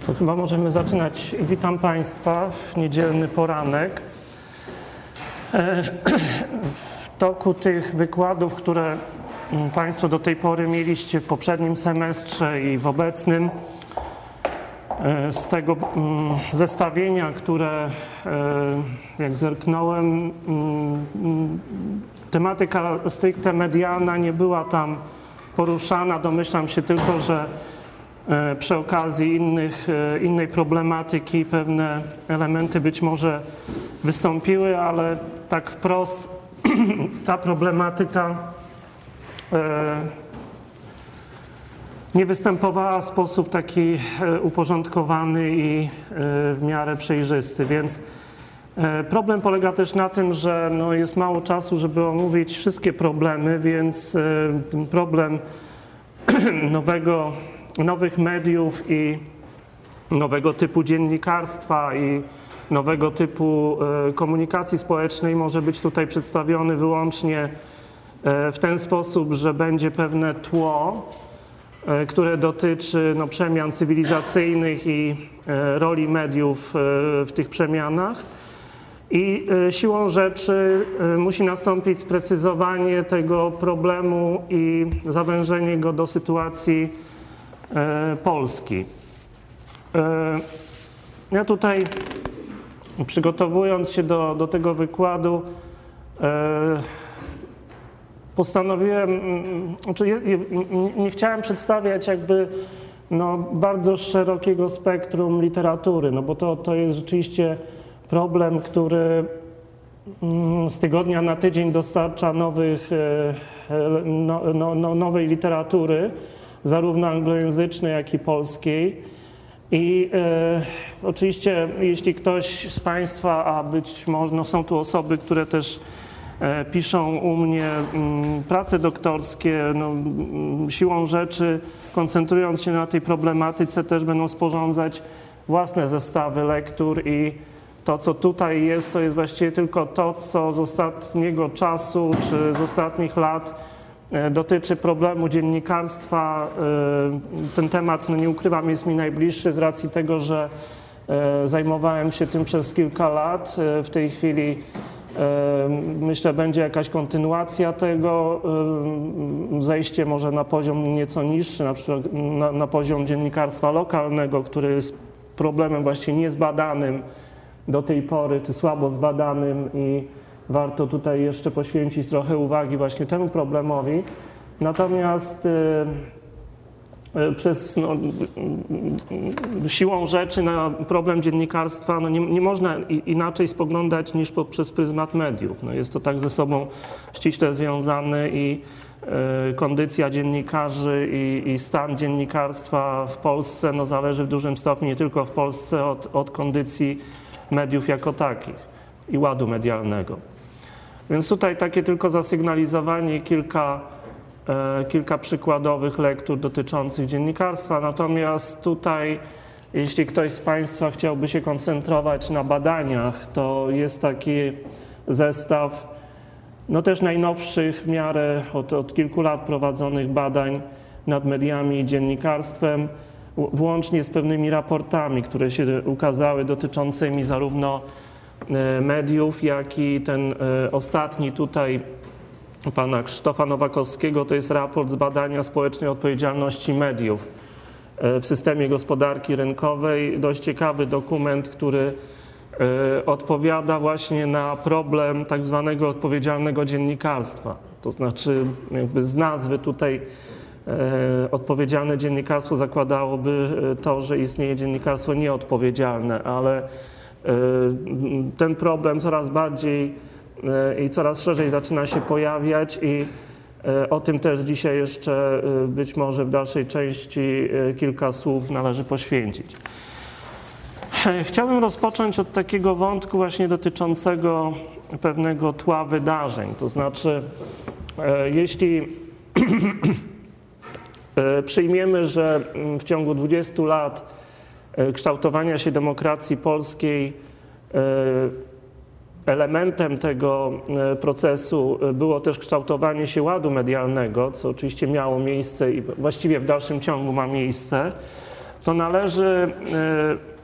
Co chyba możemy zaczynać. Witam Państwa w niedzielny poranek. E, w toku tych wykładów, które mm, Państwo do tej pory mieliście w poprzednim semestrze i w obecnym, e, z tego mm, zestawienia, które e, jak zerknąłem, mm, tematyka stricte medialna nie była tam poruszana. Domyślam się tylko, że przy okazji innych, e, innej problematyki pewne elementy być może wystąpiły, ale tak wprost ta problematyka e, nie występowała w sposób taki uporządkowany i w miarę przejrzysty, więc problem polega też na tym, że no jest mało czasu, żeby omówić wszystkie problemy, więc problem nowego nowych mediów i nowego typu dziennikarstwa i nowego typu e, komunikacji społecznej może być tutaj przedstawiony wyłącznie e, w ten sposób, że będzie pewne tło, e, które dotyczy no, przemian cywilizacyjnych i roli mediów w tych przemianach. I siłą rzeczy musi nastąpić sprecyzowanie tego problemu i zawężenie go do sytuacji Polski. E, ja tutaj, przygotowując się do, do tego wykładu, e, postanowiłem, mm, znaczy nie chciałem przedstawiać jakby no, bardzo szerokiego spektrum literatury, no bo to, to jest rzeczywiście problem, który mm, z tygodnia na tydzień dostarcza nowych, no, no, no, nowej literatury zarówno anglojęzycznej, jak i polskiej. I e, oczywiście, jeśli ktoś z Państwa, a być może no są tu osoby, które też e, piszą u mnie mm, prace doktorskie, no, mm, siłą rzeczy, koncentrując się na tej problematyce, też będą sporządzać własne zestawy lektur i to, co tutaj jest, to jest właściwie tylko to, co z ostatniego czasu czy z ostatnich lat dotyczy problemu dziennikarstwa. E, ten temat, no nie ukrywam, jest mi najbliższy z racji tego, że e, zajmowałem się tym przez kilka lat. W tej chwili myślę, będzie jakaś kontynuacja tego, zejście może na poziom nieco niższy, na przykład na, na poziom dziennikarstwa lokalnego, który jest problemem właśnie niezbadanym do tej pory, czy słabo zbadanym i warto tutaj jeszcze poświęcić trochę uwagi właśnie temu problemowi. Natomiast y, y, przez no, y, siłą rzeczy na problem dziennikarstwa no nie, nie można inaczej spoglądać niż poprzez pryzmat mediów. No jest to tak ze sobą ściśle związane i kondycja dziennikarzy i, i, stan dziennikarstwa w Polsce no, zależy w dużym stopniu nie tylko w Polsce od, od kondycji mediów jako takich i ładu medialnego. Więc tutaj takie tylko zasygnalizowanie kilka, e, kilka przykładowych lektur dotyczących dziennikarstwa. Natomiast tutaj, jeśli ktoś z Państwa chciałby się koncentrować na badaniach, to jest taki zestaw no też najnowszych w miarę od, od kilku lat prowadzonych badań nad mediami i dziennikarstwem, włącznie z pewnymi raportami, które się ukazały dotyczącymi zarówno mediów, jak i ten e, ostatni tutaj pana Krzysztofa Nowakowskiego, to jest raport z badania społecznej odpowiedzialności mediów e, w systemie gospodarki rynkowej. Dość ciekawy dokument, który odpowiada właśnie na problem tak zwanego odpowiedzialnego dziennikarstwa. To znaczy, jakby z nazwy tutaj odpowiedzialne dziennikarstwo zakładałoby to, że istnieje dziennikarstwo nieodpowiedzialne, ale E, ten problem coraz bardziej e, i coraz szerzej zaczyna się pojawiać i e, o tym też dzisiaj jeszcze być może w dalszej części kilka słów należy poświęcić. Chciałbym rozpocząć od takiego wątku właśnie dotyczącego pewnego tła wydarzeń. To znaczy, jeśli przyjmiemy, że w ciągu 20 lat E, kształtowania się demokracji polskiej e, elementem tego e, procesu było też kształtowanie się ładu medialnego, co oczywiście miało miejsce i właściwie w dalszym ciągu ma miejsce, to należy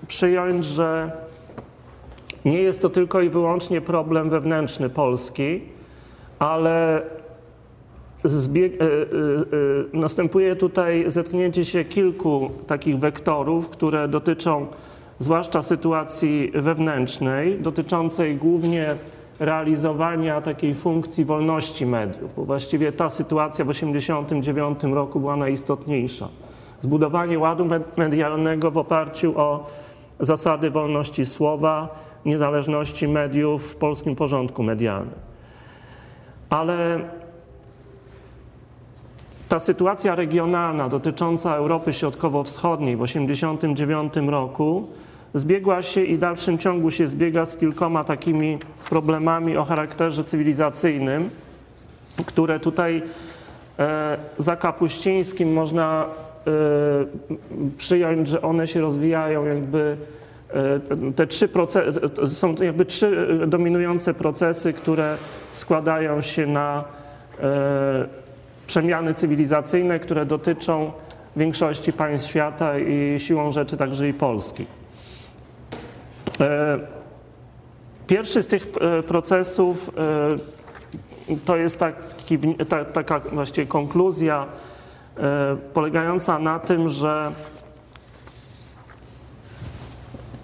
przyjąć, że nie jest to tylko i wyłącznie problem wewnętrzny Polski, ale zbieg, następuje tutaj zetknięcie się kilku takich wektorów, które dotyczą zwłaszcza sytuacji wewnętrznej, dotyczącej głównie realizowania takiej funkcji wolności mediów, bo właściwie ta sytuacja w 1989 roku była najistotniejsza. Zbudowanie ładu medialnego w oparciu o zasady wolności słowa, niezależności mediów w polskim porządku medialnym. Ale ta sytuacja regionalna dotycząca Europy Środkowo-Wschodniej w 1989 roku zbiegła się i w dalszym ciągu się zbiega z kilkoma takimi problemami o charakterze cywilizacyjnym, które tutaj e, za Kapuścińskim można e, przyjąć, że one się rozwijają jakby e, te trzy procesy, są jakby trzy dominujące procesy, które składają się na przemiany cywilizacyjne, które dotyczą większości państw świata i siłą rzeczy także i Polski. E, pierwszy z tych e, procesów e, to jest taki, ta, taka właściwie konkluzja polegająca na tym, że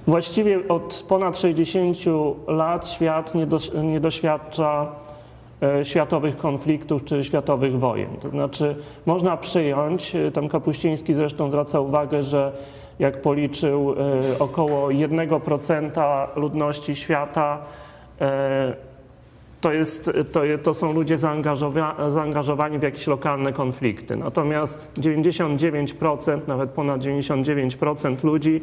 właściwie od ponad 60 lat świat nie, do, nie doświadcza światowych konfliktów czy światowych wojen. To znaczy można przyjąć, tam Kapuściński zresztą zwraca uwagę, że jak policzył, e, około 1% ludności świata e, to, jest, to, to są ludzie zaangażowa, zaangażowani w jakieś lokalne konflikty. Natomiast 99%, nawet ponad 99% ludzi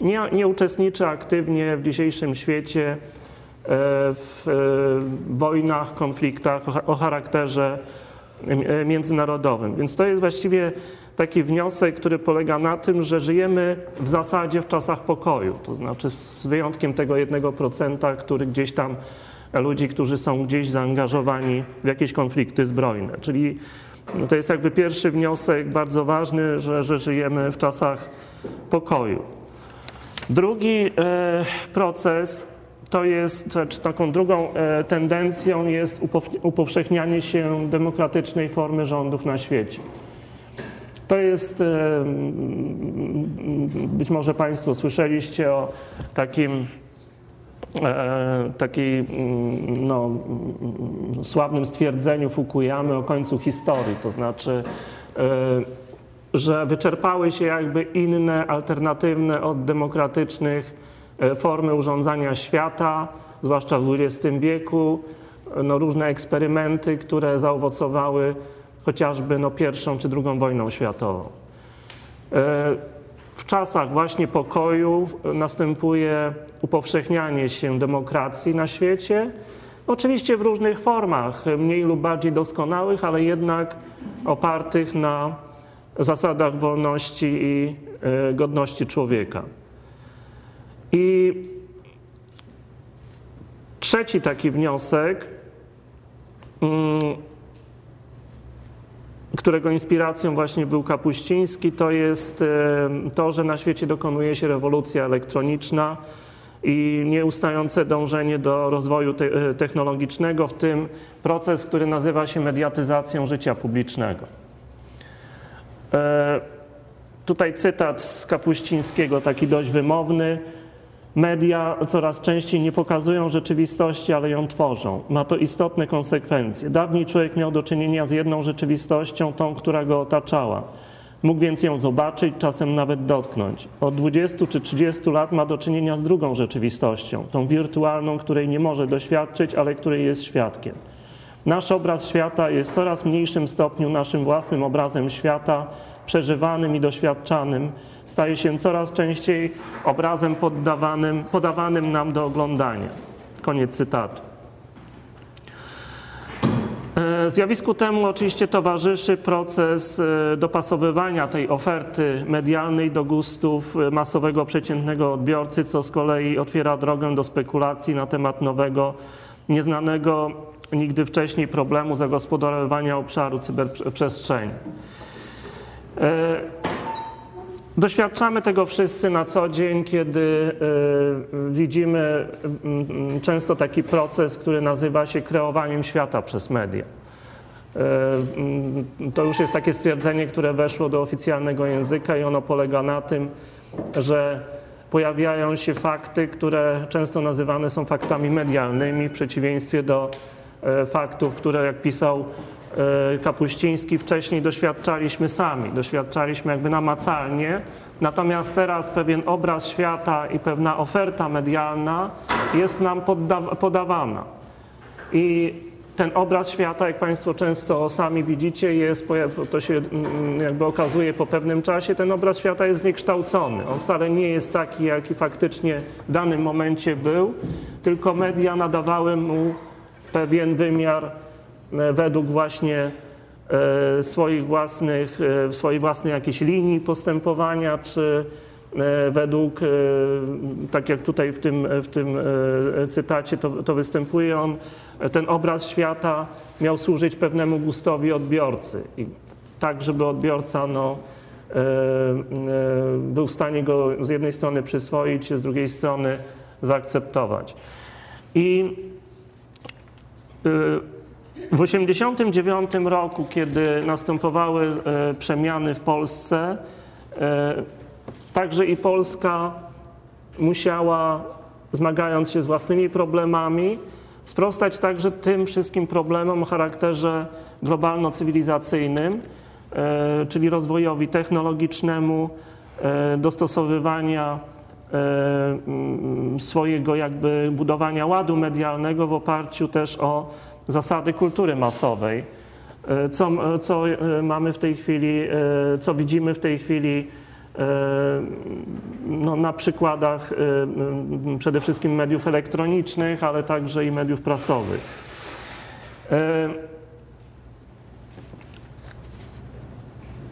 nie, nie uczestniczy aktywnie w dzisiejszym świecie e, w wojnach, konfliktach o charakterze międzynarodowym. Więc to jest właściwie taki wniosek, który polega na tym, że żyjemy w zasadzie w czasach pokoju, to znaczy z wyjątkiem tego jednego procenta, który gdzieś tam ludzi, którzy są gdzieś zaangażowani w jakieś konflikty zbrojne. Czyli no to jest jakby pierwszy wniosek bardzo ważny, że, że żyjemy w czasach pokoju. Drugi e, proces to jest, czy taką drugą e, tendencją jest upowszechnianie się demokratycznej formy rządów na świecie. To jest, e, być może Państwo słyszeliście o takim e, takiej no, sławnym stwierdzeniu Fukuyamy o końcu historii, to znaczy, że wyczerpały się jakby inne, alternatywne od demokratycznych formy urządzania świata, zwłaszcza w XX wieku, no, różne eksperymenty, które zaowocowały chociażby no, pierwszą czy drugą wojną światową. E, w czasach właśnie pokoju następuje upowszechnianie się demokracji na świecie, oczywiście w różnych formach, mniej lub bardziej doskonałych, ale jednak opartych na zasadach wolności i e, godności człowieka. I trzeci taki wniosek mm, którego inspiracją właśnie był Kapuściński, to jest to, że na świecie dokonuje się rewolucja elektroniczna i nieustające dążenie do rozwoju e, technologicznego, w tym proces, który nazywa się mediatyzacją życia publicznego. E, tutaj cytat z Kapuścińskiego, taki dość wymowny. Media coraz częściej nie pokazują rzeczywistości, ale ją tworzą. Ma to istotne konsekwencje. Dawniej człowiek miał do czynienia z jedną rzeczywistością, tą, która go otaczała. Mógł więc ją zobaczyć, czasem nawet dotknąć. Od 20 czy 30 lat ma do czynienia z drugą rzeczywistością, tą wirtualną, której nie może doświadczyć, ale której jest świadkiem. Nasz obraz świata jest w coraz mniejszym stopniu naszym własnym obrazem świata, przeżywanym i doświadczanym staje się coraz częściej obrazem poddawanym, podawanym nam do oglądania. Koniec cytatu. E, zjawisku temu oczywiście towarzyszy proces e, dopasowywania tej oferty medialnej do gustów e, masowego przeciętnego odbiorcy, co z kolei otwiera drogę do spekulacji na temat nowego, nieznanego nigdy wcześniej problemu zagospodarowania obszaru cyberprzestrzeni. Doświadczamy tego wszyscy na co dzień, kiedy y, widzimy y, często taki proces, który nazywa się kreowaniem świata przez media. Y, to już jest takie stwierdzenie, które weszło do oficjalnego języka i ono polega na tym, że pojawiają się fakty, które często nazywane są faktami medialnymi, w przeciwieństwie do faktów, które, jak pisał Kapuściński wcześniej doświadczaliśmy sami, doświadczaliśmy jakby namacalnie, natomiast teraz pewien obraz świata i pewna oferta medialna jest nam podawana. I ten obraz świata, jak Państwo często sami widzicie, jest, to się mm, jakby okazuje po pewnym czasie, ten obraz świata jest zniekształcony. On wcale nie jest taki, jaki faktycznie w danym momencie był, tylko media nadawały mu pewien wymiar E, według właśnie e, swoich własnych, e, swojej własnej jakiejś linii postępowania, czy według, tak jak tutaj w tym, w tym cytacie to, to występuje, on, ten obraz świata miał służyć pewnemu gustowi odbiorcy. I tak, żeby odbiorca no, był w stanie go z jednej strony przyswoić, z drugiej strony zaakceptować. I w 1989 roku, kiedy następowały e, przemiany w Polsce, e, także i Polska musiała, zmagając się z własnymi problemami, sprostać także tym wszystkim problemom o charakterze globalno-cywilizacyjnym, e, czyli rozwojowi technologicznemu, dostosowywania swojego jakby budowania ładu medialnego w oparciu też o zasady kultury masowej. E, co, co e, mamy w tej chwili, e, co widzimy w tej chwili no, na przykładach przede wszystkim mediów elektronicznych, ale także i mediów prasowych.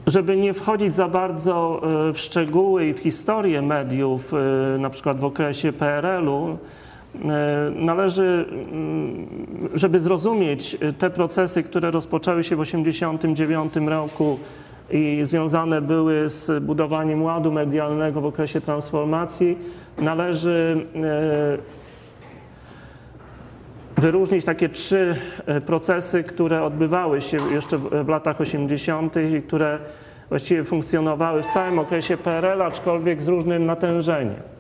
Żeby nie wchodzić za bardzo w szczegóły i w historię mediów, na przykład w okresie PRL-u, E, należy, mm, żeby zrozumieć te procesy, które rozpoczęły się w 1989 roku i związane były z budowaniem ładu medialnego w okresie transformacji, należy e, wyróżnić takie trzy e, procesy, które odbywały się jeszcze w latach 80. i które właściwie funkcjonowały w całym okresie PRL, aczkolwiek z różnym natężeniem.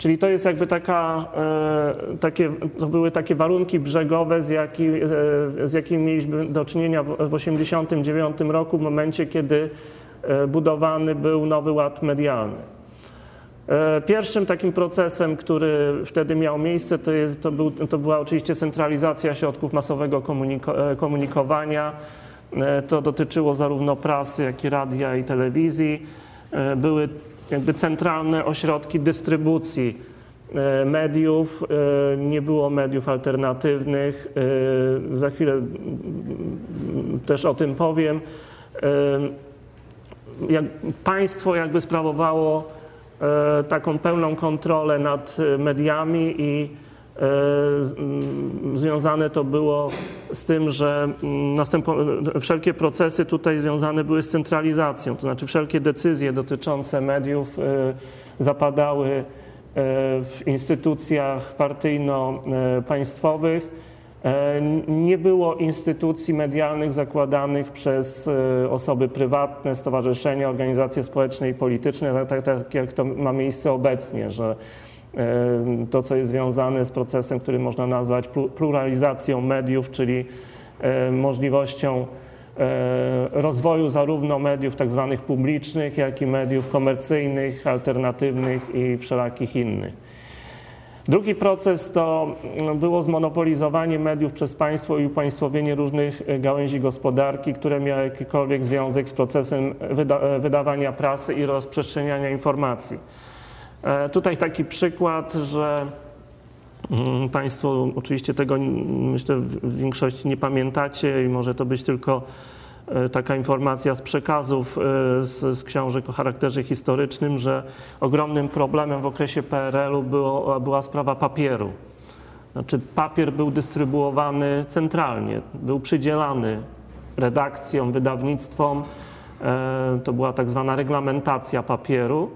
Czyli to jest jakby taka, e, takie, to były takie warunki brzegowe, z, jaki, e, z jakimi mieliśmy do czynienia w 1989 roku, w momencie, kiedy e, budowany był nowy ład medialny. Pierwszym takim procesem, który wtedy miał miejsce, to, jest, to, był, to była oczywiście centralizacja środków masowego komuniko komunikowania. To dotyczyło zarówno prasy, jak i radia i telewizji. Były jakby centralne ośrodki dystrybucji e, mediów, e, nie było mediów alternatywnych. E, za chwilę też o tym powiem. Jak państwo jakby sprawowało taką pełną kontrolę nad mediami i związane to było z tym, że mm, wszelkie procesy tutaj związane były z centralizacją, to znaczy wszelkie decyzje dotyczące mediów e, zapadały e, w instytucjach partyjno-państwowych. Nie było instytucji medialnych zakładanych przez osoby prywatne, stowarzyszenia, organizacje społeczne i polityczne, tak, tak, tak jak to ma miejsce obecnie, że to, co jest związane z procesem, który można nazwać pluralizacją mediów, czyli możliwością rozwoju zarówno mediów tak zwanych publicznych, jak i mediów komercyjnych, alternatywnych i wszelakich innych. Drugi proces to no, było zmonopolizowanie mediów przez państwo i upaństwowienie różnych e, gałęzi gospodarki, które miały jakikolwiek związek z procesem wyda wydawania prasy i rozprzestrzeniania informacji. E, tutaj taki przykład, że mm, Państwo oczywiście tego myślę w większości nie pamiętacie i może to być tylko e, taka informacja z przekazów e, z, z, książek o charakterze historycznym, że ogromnym problemem w okresie PRL-u było, była sprawa papieru. Znaczy papier był dystrybuowany centralnie, był przydzielany redakcjom, wydawnictwom To była tak zwana reglamentacja papieru.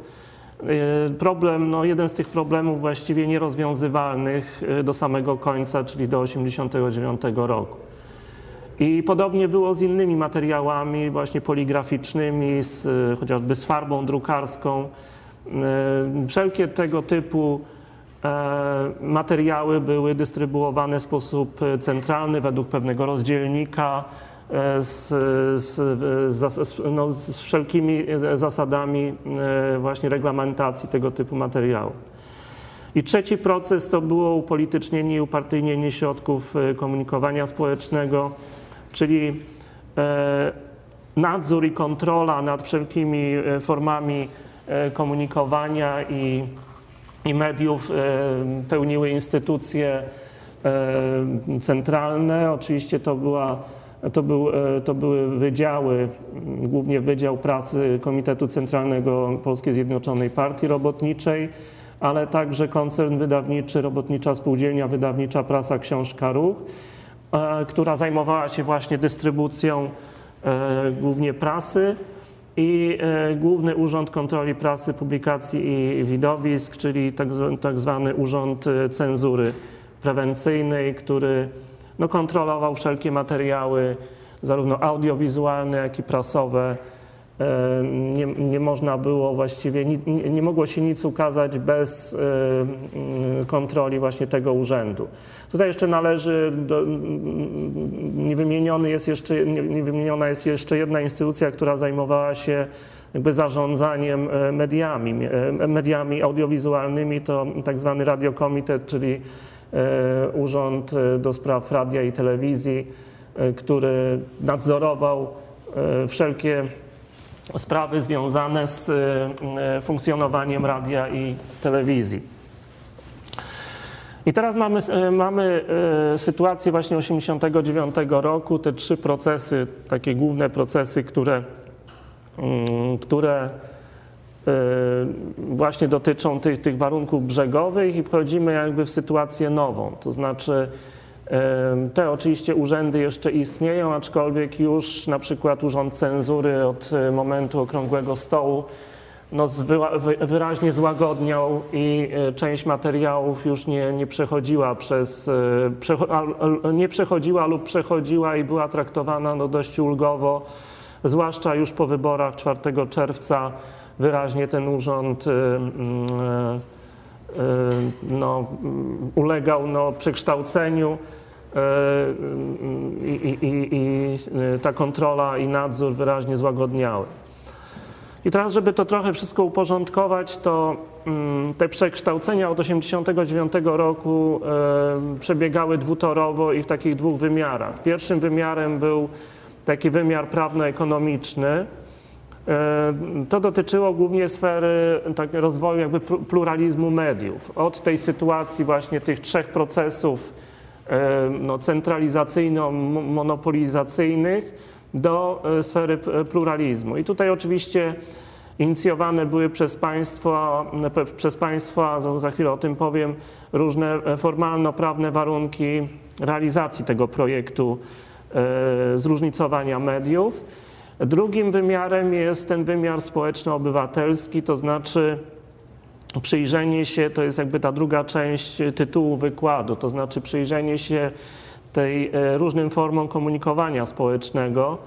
Problem, no jeden z tych problemów właściwie nierozwiązywalnych do samego końca, czyli do 1989 roku. I podobnie było z innymi materiałami właśnie poligraficznymi, z, chociażby z farbą drukarską. Wszelkie tego typu E, materiały były dystrybuowane w sposób centralny według pewnego rozdzielnika z, z, z, no, z wszelkimi zasadami e, właśnie reglamentacji tego typu materiału. I trzeci proces to było upolitycznienie i upartyjnienie środków komunikowania społecznego, czyli nadzór i kontrola nad wszelkimi formami komunikowania i i mediów e, pełniły instytucje e, centralne. Oczywiście to, była, to, był, e, to były wydziały, głównie Wydział Prasy Komitetu Centralnego Polskiej Zjednoczonej Partii Robotniczej, ale także koncern wydawniczy Robotnicza Spółdzielnia Wydawnicza Prasa Książka Ruch, która zajmowała się właśnie dystrybucją głównie prasy i e, Główny Urząd Kontroli Prasy, Publikacji i Widowisk, czyli tak, tak zwany Urząd e, Cenzury Prewencyjnej, który no, kontrolował wszelkie materiały, zarówno audiowizualne, jak i prasowe, E, nie, nie, można było właściwie, nie, nie, mogło się nic ukazać bez e, kontroli właśnie tego urzędu. Tutaj jeszcze należy, do, niewymieniony jest jeszcze, niewymieniona jest jeszcze jedna instytucja, która zajmowała się jakby zarządzaniem e, mediami, mediami audiowizualnymi, to tak zwany radiokomitet, czyli Urząd do Spraw Radia i Telewizji, który nadzorował wszelkie sprawy związane z e, funkcjonowaniem radia i telewizji. I teraz mamy, e, mamy e, sytuację właśnie 89 roku, te trzy procesy, takie główne procesy, które, mm, które właśnie dotyczą tych, tych warunków brzegowych i wchodzimy jakby w sytuację nową, to znaczy te oczywiście urzędy jeszcze istnieją, aczkolwiek już na przykład Urząd Cenzury od e, momentu Okrągłego Stołu no, wyraźnie złagodniał i część materiałów już nie, nie przechodziła przez, nie przechodziła lub przechodziła i była traktowana no, dość ulgowo, zwłaszcza już po wyborach 4 czerwca wyraźnie ten urząd no, ulegał no, przekształceniu. I, i, i ta kontrola i nadzór wyraźnie złagodniały. I teraz, żeby to trochę wszystko uporządkować, to mm, te przekształcenia od 1989 roku przebiegały dwutorowo i w takich dwóch wymiarach. Pierwszym wymiarem był taki wymiar prawno-ekonomiczny. E, to dotyczyło głównie sfery tak, rozwoju jakby pluralizmu mediów. Od tej sytuacji właśnie tych trzech procesów E, no, centralizacyjno-monopolizacyjnych do e, sfery pluralizmu. I tutaj oczywiście inicjowane były przez państwo, przez państwa, za chwilę o tym powiem, różne formalno-prawne warunki realizacji tego projektu zróżnicowania mediów. Drugim wymiarem jest ten wymiar społeczno-obywatelski, to znaczy przyjrzenie się, to jest jakby ta druga część tytułu wykładu, to znaczy przyjrzenie się tej e, różnym formom komunikowania społecznego,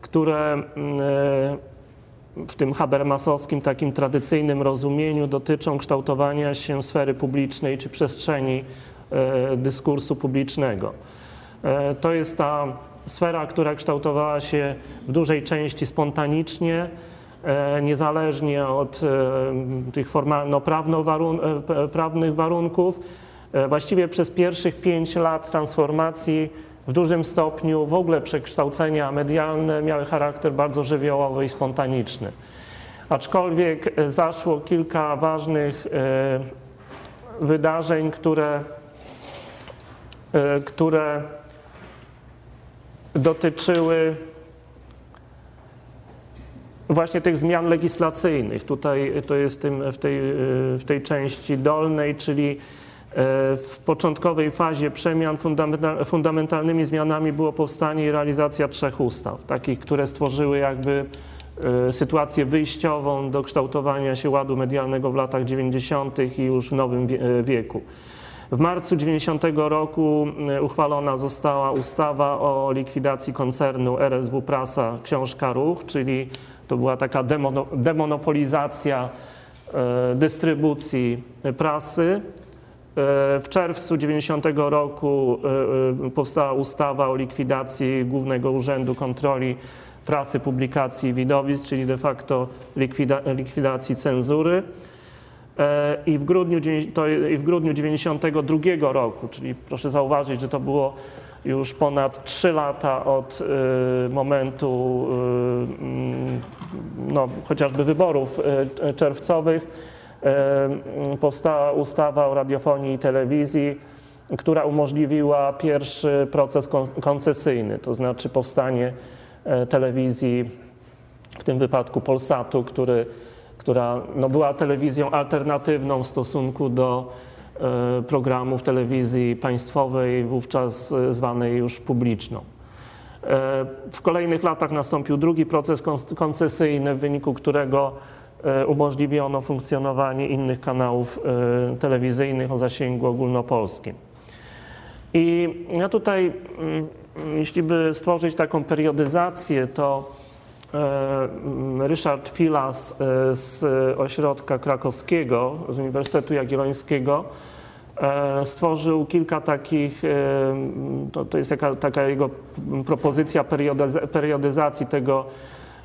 które mm, e, w tym habermasowskim, takim tradycyjnym rozumieniu dotyczą kształtowania się sfery publicznej czy przestrzeni e, dyskursu publicznego. To jest ta sfera, która kształtowała się w dużej części spontanicznie, E, niezależnie od e, tych formalno-prawnych e, warunków. Właściwie przez pierwszych pięć lat transformacji w dużym stopniu w ogóle przekształcenia medialne miały charakter bardzo żywiołowy i spontaniczny. Aczkolwiek zaszło kilka ważnych wydarzeń, które, które dotyczyły właśnie tych zmian legislacyjnych. Tutaj to jest w tej, w tej części dolnej, czyli e, w początkowej fazie przemian fundamentalnymi zmianami było powstanie i realizacja trzech ustaw, takich, które stworzyły jakby sytuację wyjściową do kształtowania się ładu medialnego w latach 90. i już w nowym wieku. W marcu 90 roku uchwalona została ustawa o likwidacji koncernu RSW Prasa Książka Ruch, czyli to była taka demonopolizacja dystrybucji prasy. W czerwcu 90 roku powstała ustawa o likwidacji Głównego Urzędu Kontroli Prasy, Publikacji i Widowisk, czyli de facto likwida, likwidacji cenzury. I w grudniu, to, I w grudniu 92 roku, czyli proszę zauważyć, że to było już ponad 3 lata od y, momentu y, no, chociażby wyborów y, czerwcowych, powstała ustawa o radiofonii i telewizji, która umożliwiła pierwszy proces koncesyjny, to znaczy powstanie telewizji, w tym wypadku Polsatu, który, która no, była telewizją alternatywną w stosunku do programów telewizji państwowej, wówczas zwanej już publiczną. W kolejnych latach nastąpił drugi proces koncesyjny, w wyniku którego umożliwiono funkcjonowanie innych kanałów telewizyjnych o zasięgu ogólnopolskim. I ja tutaj, jeśli by stworzyć taką periodyzację, to Ryszard Filas z Ośrodka Krakowskiego, z Uniwersytetu Jagiellońskiego, stworzył kilka takich, to, to jest taka jego propozycja periodyzacji tego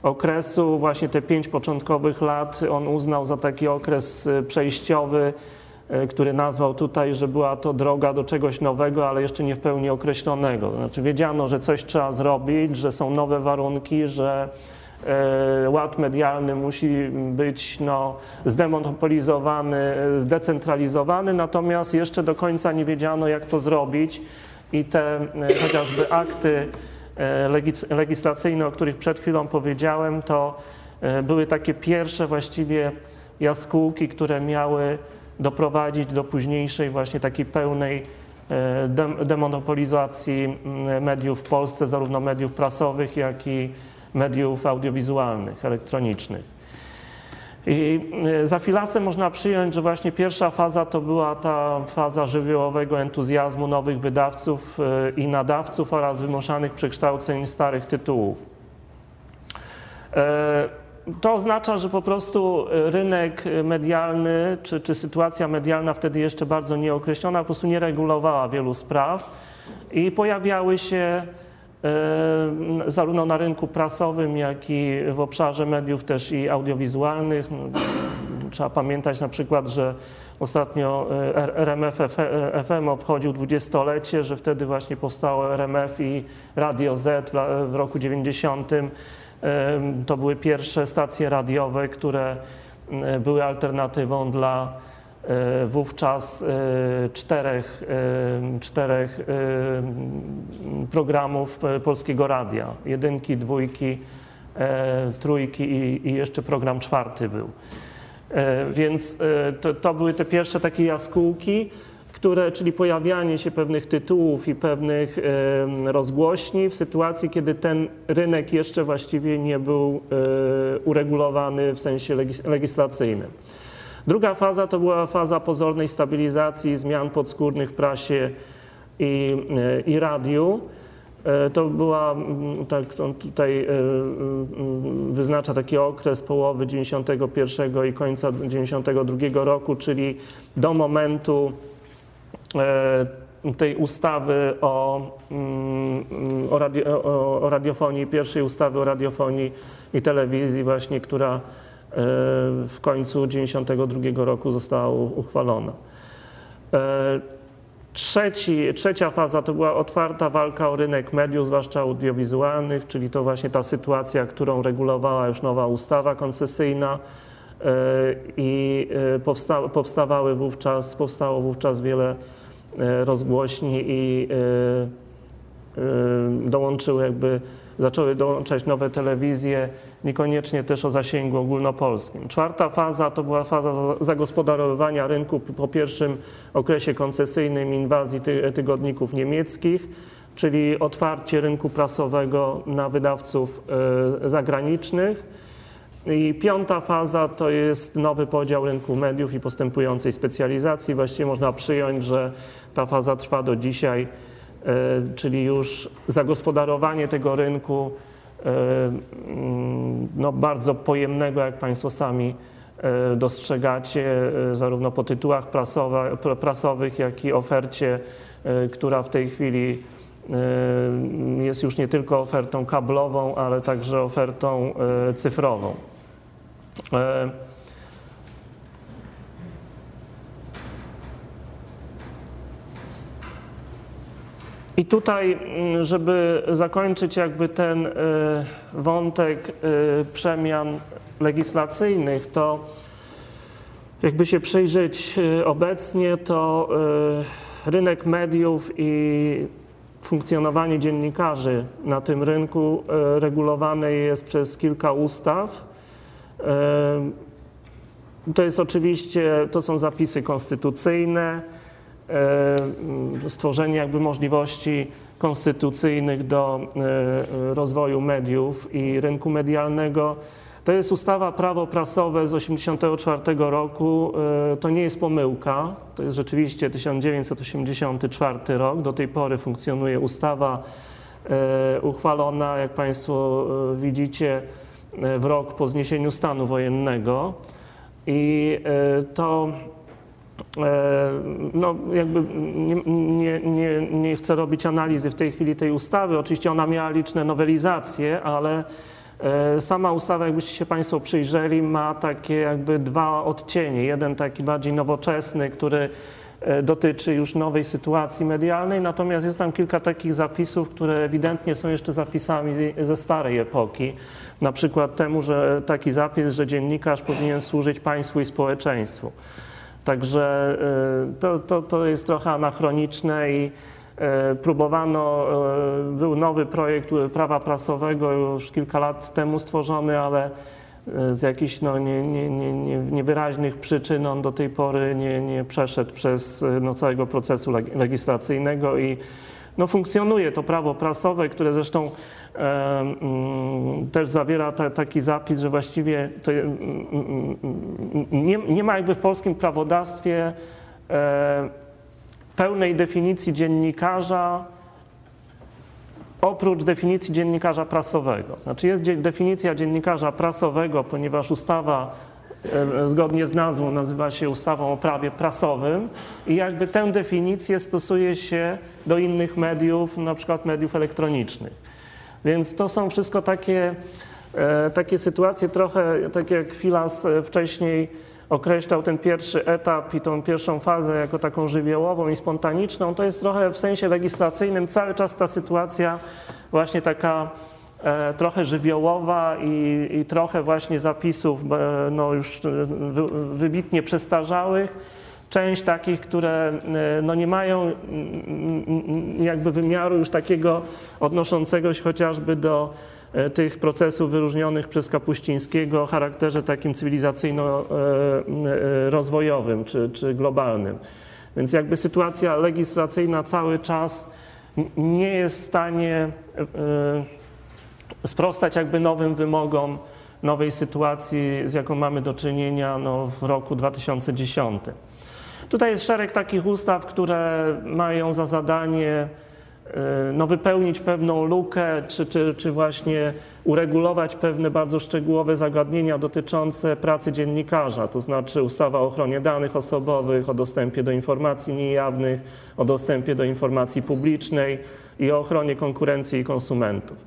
okresu, właśnie te pięć początkowych lat on uznał za taki okres przejściowy, który nazwał tutaj, że była to droga do czegoś nowego, ale jeszcze nie w pełni określonego. Znaczy wiedziano, że coś trzeba zrobić, że są nowe warunki, że ład medialny musi być no, zdemonopolizowany, zdecentralizowany, natomiast jeszcze do końca nie wiedziano, jak to zrobić. I te chociażby akty legislacyjne, o których przed chwilą powiedziałem, to były takie pierwsze właściwie jaskółki, które miały doprowadzić do późniejszej właśnie takiej pełnej demonopolizacji mediów w Polsce, zarówno mediów prasowych, jak i mediów audiowizualnych, elektronicznych. I za Filasem można przyjąć, że właśnie pierwsza faza to była ta faza żywiołowego entuzjazmu nowych wydawców i nadawców oraz wymuszanych przekształceń starych tytułów. To oznacza, że po prostu rynek medialny, czy, czy sytuacja medialna wtedy jeszcze bardzo nieokreślona, po prostu nie regulowała wielu spraw i pojawiały się zarówno na rynku prasowym, jak i w obszarze mediów też i audiowizualnych. No, trzeba pamiętać na przykład, że ostatnio RMF FM obchodził dwudziestolecie, że wtedy właśnie powstało RMF i Radio Z w roku 90. To były pierwsze stacje radiowe, które były alternatywą dla wówczas czterech, czterech programów Polskiego Radia. Jedynki, dwójki, trójki i, i jeszcze program czwarty był. Więc to, to, były te pierwsze takie jaskółki, które, czyli pojawianie się pewnych tytułów i pewnych rozgłośni w sytuacji, kiedy ten rynek jeszcze właściwie nie był uregulowany w sensie legislacyjnym. Druga faza to była faza pozornej stabilizacji zmian podskórnych w prasie i, i radiu. To była, tak, tutaj wyznacza taki okres połowy 91 i końca 92 roku, czyli do momentu tej ustawy o, o, radio, o radiofonii, pierwszej ustawy o radiofonii i telewizji właśnie, która w końcu 1992 roku została uchwalona. Trzeci, trzecia faza to była otwarta walka o rynek mediów, zwłaszcza audiowizualnych, czyli to właśnie ta sytuacja, którą regulowała już nowa ustawa koncesyjna i powsta powstawały wówczas, powstało wówczas wiele rozgłośni i dołączyły jakby, zaczęły dołączać nowe telewizje, niekoniecznie też o zasięgu ogólnopolskim. Czwarta faza to była faza zagospodarowywania rynku po pierwszym okresie koncesyjnym inwazji ty tygodników niemieckich, czyli otwarcie rynku prasowego na wydawców zagranicznych. I piąta faza to jest nowy podział rynku mediów i postępującej specjalizacji. Właściwie można przyjąć, że ta faza trwa do dzisiaj, czyli już zagospodarowanie tego rynku no, bardzo pojemnego, jak Państwo sami dostrzegacie, zarówno po tytułach prasowych, jak i ofercie, która w tej chwili jest już nie tylko ofertą kablową, ale także ofertą cyfrową. I tutaj, mm, żeby zakończyć jakby ten e, wątek e, przemian legislacyjnych, to jakby się przyjrzeć obecnie, to rynek mediów i funkcjonowanie dziennikarzy na tym rynku regulowane jest przez kilka ustaw. To jest oczywiście, to są zapisy konstytucyjne, stworzenie jakby możliwości konstytucyjnych do e, rozwoju mediów i rynku medialnego. To jest ustawa prawo prasowe z 1984 roku. E, to nie jest pomyłka, to jest rzeczywiście 1984 rok. Do tej pory funkcjonuje ustawa e, uchwalona, jak Państwo widzicie, w rok po zniesieniu stanu wojennego i e, to e, no, jakby nie, nie, nie, nie, chcę robić analizy w tej chwili tej ustawy. Oczywiście ona miała liczne nowelizacje, ale e, sama ustawa, jakbyście się Państwo przyjrzeli, ma takie jakby dwa odcienie. Jeden taki bardziej nowoczesny, który dotyczy już nowej sytuacji medialnej, natomiast jest tam kilka takich zapisów, które ewidentnie są jeszcze zapisami ze starej epoki na przykład temu, że taki zapis, że dziennikarz powinien służyć państwu i społeczeństwu. Także y, to, to, to jest trochę anachroniczne i y, próbowano, y, był nowy projekt prawa prasowego już kilka lat temu stworzony, ale z jakichś no, nie, nie, nie, niewyraźnych przyczyn on do tej pory nie, nie przeszedł przez no, całego procesu legislacyjnego i no, funkcjonuje to prawo prasowe, które zresztą też zawiera taki zapis, że właściwie mm, mm, nie, nie ma jakby w polskim prawodawstwie e, pełnej definicji dziennikarza oprócz definicji dziennikarza prasowego. Znaczy jest definicja dziennikarza prasowego, ponieważ ustawa e, zgodnie z nazwą nazywa się ustawą o prawie prasowym i jakby tę definicję stosuje się do innych mediów, na przykład mediów elektronicznych. Więc to są wszystko takie, e, takie sytuacje, trochę tak jak Filas e, wcześniej określał ten pierwszy etap i tą pierwszą fazę jako taką żywiołową i spontaniczną, to jest trochę w sensie legislacyjnym cały czas ta sytuacja właśnie taka e, trochę żywiołowa i, i trochę właśnie zapisów no już wybitnie przestarzałych część takich, które e, no nie mają mm, mm, jakby wymiaru już takiego odnoszącego się chociażby do e, tych procesów wyróżnionych przez Kapuścińskiego o charakterze takim cywilizacyjno-rozwojowym e, czy, czy globalnym. Więc jakby sytuacja legislacyjna cały czas nie jest w stanie sprostać jakby nowym wymogom nowej sytuacji, z jaką mamy do czynienia no, w roku 2010. Tutaj jest szereg takich ustaw, które mają za zadanie e, no, wypełnić pewną lukę, czy, czy, czy właśnie uregulować pewne bardzo szczegółowe zagadnienia dotyczące pracy dziennikarza, to znaczy ustawa o ochronie danych osobowych, o dostępie do informacji niejawnych, o dostępie do informacji publicznej i o ochronie konkurencji i konsumentów.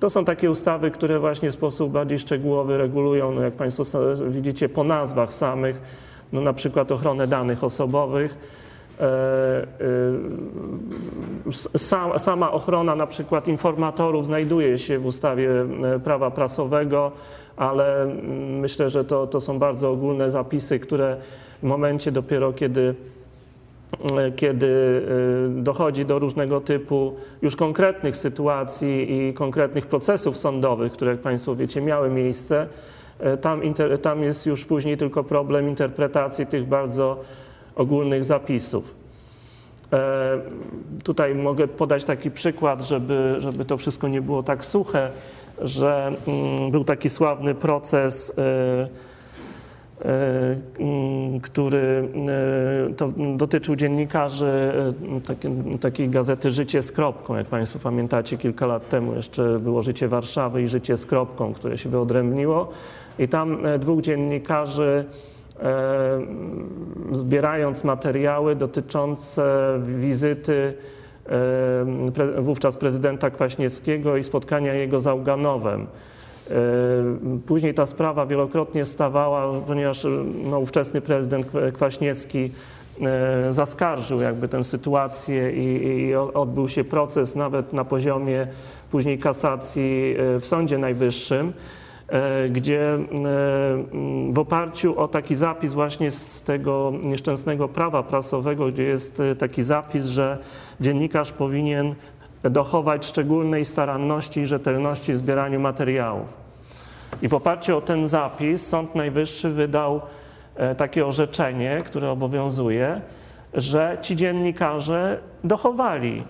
To są takie ustawy, które właśnie w sposób bardziej szczegółowy regulują, no jak Państwo widzicie po nazwach samych, no na przykład ochronę danych osobowych. E, e, sama ochrona na przykład informatorów znajduje się w ustawie e, prawa prasowego, ale mm, myślę, że to, to są bardzo ogólne zapisy, które w momencie dopiero kiedy kiedy dochodzi do różnego typu już konkretnych sytuacji i konkretnych procesów sądowych, które, jak Państwo wiecie, miały miejsce, E, tam, tam jest już później tylko problem interpretacji tych bardzo ogólnych zapisów. E, tutaj mogę podać taki przykład, żeby, żeby to wszystko nie było tak suche. że mm, był taki sławny proces E, mm, który to dotyczył dziennikarzy takiej gazety Życie z kropką. Jak Państwo pamiętacie, kilka lat temu jeszcze było Życie Warszawy i Życie z kropką, które się wyodrębniło. I tam dwóch dziennikarzy zbierając materiały dotyczące wizyty wówczas prezydenta Kwaśniewskiego i spotkania jego z Auganowem. E, później ta sprawa wielokrotnie stawała, ponieważ no, ówczesny prezydent Kwaśniewski e, zaskarżył jakby tę sytuację i, i, odbył się proces nawet na poziomie później kasacji e, w Sądzie Najwyższym, gdzie w oparciu o taki zapis właśnie z tego nieszczęsnego prawa prasowego, gdzie jest taki zapis, że dziennikarz powinien dochować szczególnej staranności i rzetelności w zbieraniu materiałów. I w oparciu o ten zapis Sąd Najwyższy wydał e, takie orzeczenie, które obowiązuje, że ci dziennikarze dochowali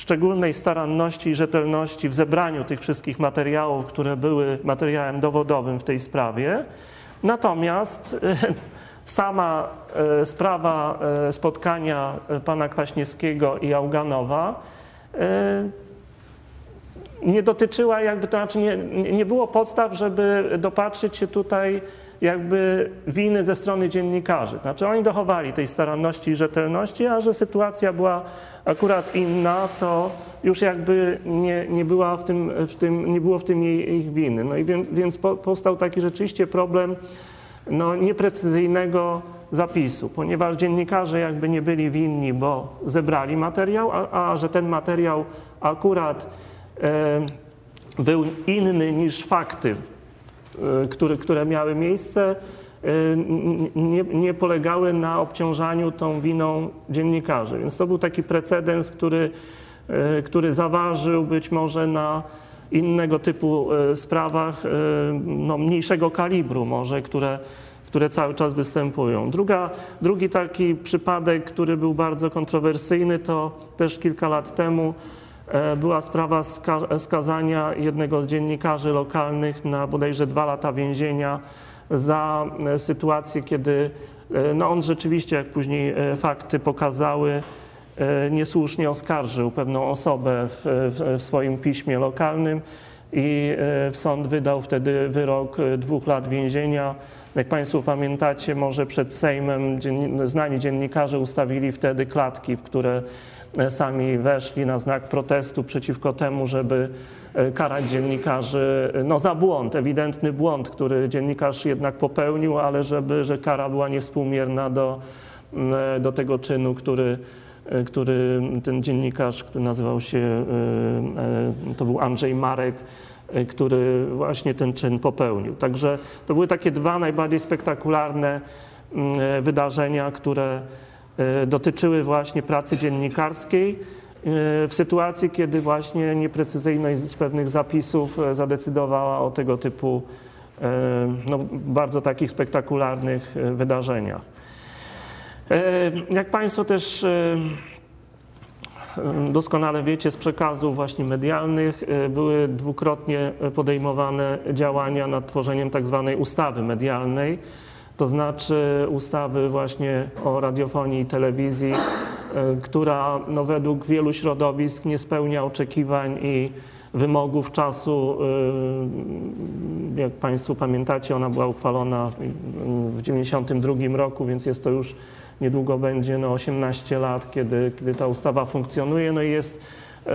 szczególnej staranności i rzetelności w zebraniu tych wszystkich materiałów, które były materiałem dowodowym w tej sprawie. Natomiast e, sama e, sprawa spotkania pana Kwaśniewskiego i Auganowa nie dotyczyła jakby, to znaczy nie, nie było podstaw, żeby dopatrzyć się tutaj jakby winy ze strony dziennikarzy. Znaczy oni dochowali tej staranności i rzetelności, a że sytuacja była akurat inna, to już jakby nie, nie, była w tym, w tym, nie było w tym jej, ich winy. No i więc, więc powstał taki rzeczywiście problem no, nieprecyzyjnego zapisu, ponieważ dziennikarze jakby nie byli winni, bo zebrali materiał, a, a że ten materiał akurat był inny niż fakty, e, które, miały miejsce, e, nie, nie, polegały na obciążaniu tą winą dziennikarzy. Więc to był taki precedens, który, e, który zaważył być może na innego typu sprawach, no, mniejszego kalibru może, które, które cały czas występują. Druga, drugi taki przypadek, który był bardzo kontrowersyjny, to też kilka lat temu E, była sprawa skazania jednego z dziennikarzy lokalnych na bodajże dwa lata więzienia za e, sytuację, kiedy e, no on rzeczywiście, jak później fakty pokazały, niesłusznie oskarżył pewną osobę w, w, w swoim piśmie lokalnym i sąd wydał wtedy wyrok dwóch lat więzienia. Jak Państwo pamiętacie, może przed Sejmem znani dziennikarze ustawili wtedy klatki, w które E, sami weszli na znak protestu przeciwko temu, żeby e, karać dziennikarzy no, za błąd, ewidentny błąd, który dziennikarz jednak popełnił, ale żeby, że kara była niespółmierna do, e, do tego czynu, który, który ten dziennikarz, który nazywał się, to był Andrzej Marek, który właśnie ten czyn popełnił. Także to były takie dwa najbardziej spektakularne wydarzenia, które E, dotyczyły właśnie pracy dziennikarskiej e, w sytuacji, kiedy właśnie nieprecyzyjność pewnych zapisów e, zadecydowała o tego typu no, bardzo takich spektakularnych wydarzeniach. Jak Państwo też doskonale wiecie z przekazów właśnie medialnych, były dwukrotnie podejmowane działania nad tworzeniem tak zwanej ustawy medialnej, to znaczy ustawy właśnie o radiofonii i telewizji, e, która no, według wielu środowisk nie spełnia oczekiwań i wymogów czasu. E, jak Państwo pamiętacie, ona była uchwalona w 1992 roku, więc jest to już niedługo będzie no, 18 lat, kiedy, kiedy ta ustawa funkcjonuje. No i jest e,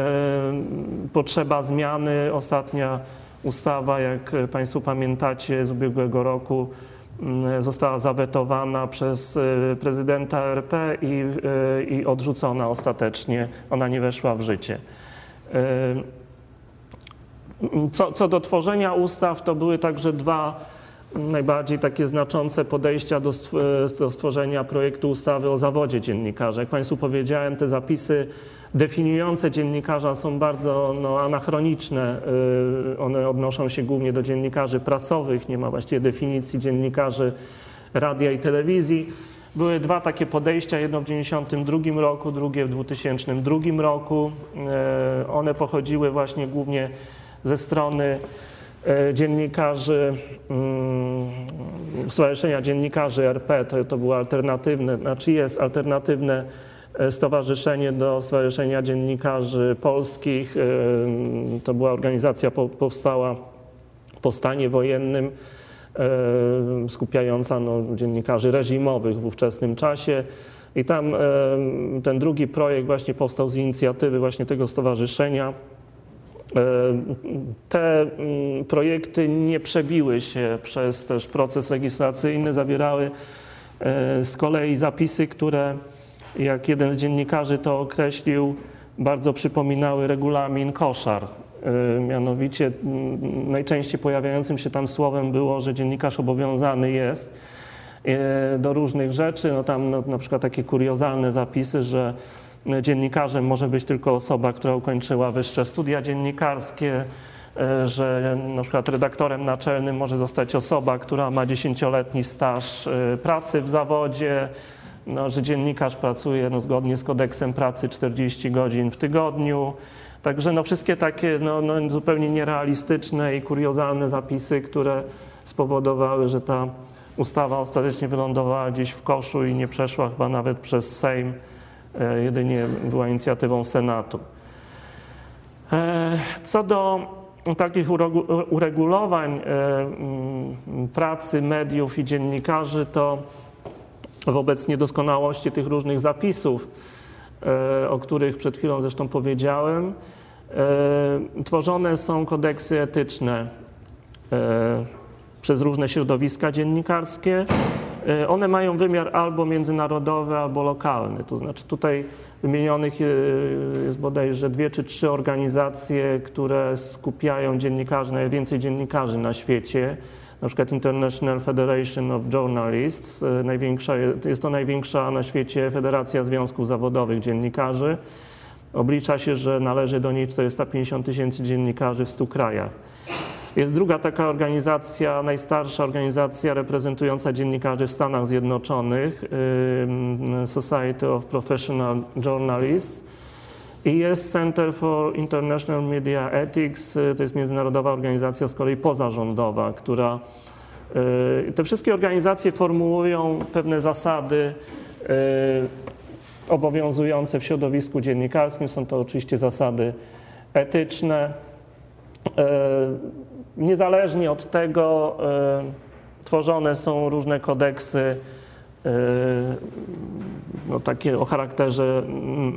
potrzeba zmiany. Ostatnia ustawa, jak Państwo pamiętacie, z ubiegłego roku została zawetowana przez y, prezydenta RP i, y, i odrzucona ostatecznie. Ona nie weszła w życie. Y, co, co do tworzenia ustaw, to były także dwa najbardziej takie znaczące podejścia do, do stworzenia projektu ustawy o zawodzie dziennikarza. Jak Państwu powiedziałem, te zapisy definiujące dziennikarza są bardzo no, anachroniczne. Y, one odnoszą się głównie do dziennikarzy prasowych, nie ma właściwie definicji dziennikarzy radia i telewizji. Były dwa takie podejścia, jedno w 1992 roku, drugie w 2002 roku. Y, one pochodziły właśnie głównie ze strony dziennikarzy, mm, Stowarzyszenia Dziennikarzy RP, to, to było alternatywne, znaczy jest alternatywne stowarzyszenie do Stowarzyszenia Dziennikarzy Polskich. To była organizacja powstała po stanie wojennym, skupiająca no, dziennikarzy reżimowych w ówczesnym czasie. I tam ten drugi projekt właśnie powstał z inicjatywy właśnie tego stowarzyszenia. Te mm, projekty nie przebiły się przez też proces legislacyjny, zawierały z kolei zapisy, które, jak jeden z dziennikarzy to określił, bardzo przypominały regulamin koszar. Mianowicie mm, najczęściej pojawiającym się tam słowem było, że dziennikarz obowiązany jest E, do różnych rzeczy. No tam no, na przykład takie kuriozalne zapisy, że dziennikarzem może być tylko osoba, która ukończyła wyższe studia dziennikarskie, e, że na przykład redaktorem naczelnym może zostać osoba, która ma dziesięcioletni staż pracy w zawodzie, no, że dziennikarz pracuje no, zgodnie z kodeksem pracy 40 godzin w tygodniu. Także no, wszystkie takie no, no, zupełnie nierealistyczne i kuriozalne zapisy, które spowodowały, że ta Ustawa ostatecznie wylądowała gdzieś w koszu i nie przeszła chyba nawet przez Sejm, e, jedynie była inicjatywą Senatu. E, co do takich uregulowań e, pracy mediów i dziennikarzy, to wobec niedoskonałości tych różnych zapisów, o których przed chwilą zresztą powiedziałem, tworzone są kodeksy etyczne przez różne środowiska dziennikarskie. E, one mają wymiar albo międzynarodowy, albo lokalny. To znaczy tutaj wymienionych e, jest bodajże dwie czy trzy organizacje, które skupiają dziennikarzy, najwięcej dziennikarzy na świecie. Na przykład International Federation of Journalists, e, największa, jest to największa na świecie federacja związków zawodowych dziennikarzy. Oblicza się, że należy do niej 450 tysięcy dziennikarzy w 100 krajach. Jest druga taka organizacja, najstarsza organizacja reprezentująca dziennikarzy w Stanach Zjednoczonych, Society of Professional Journalists. Jest Center for International Media Ethics, y, to jest międzynarodowa organizacja z kolei pozarządowa, która y, te wszystkie organizacje formułują pewne zasady y, obowiązujące w środowisku dziennikarskim. Są to oczywiście zasady etyczne niezależnie od tego tworzone są różne kodeksy no, takie o charakterze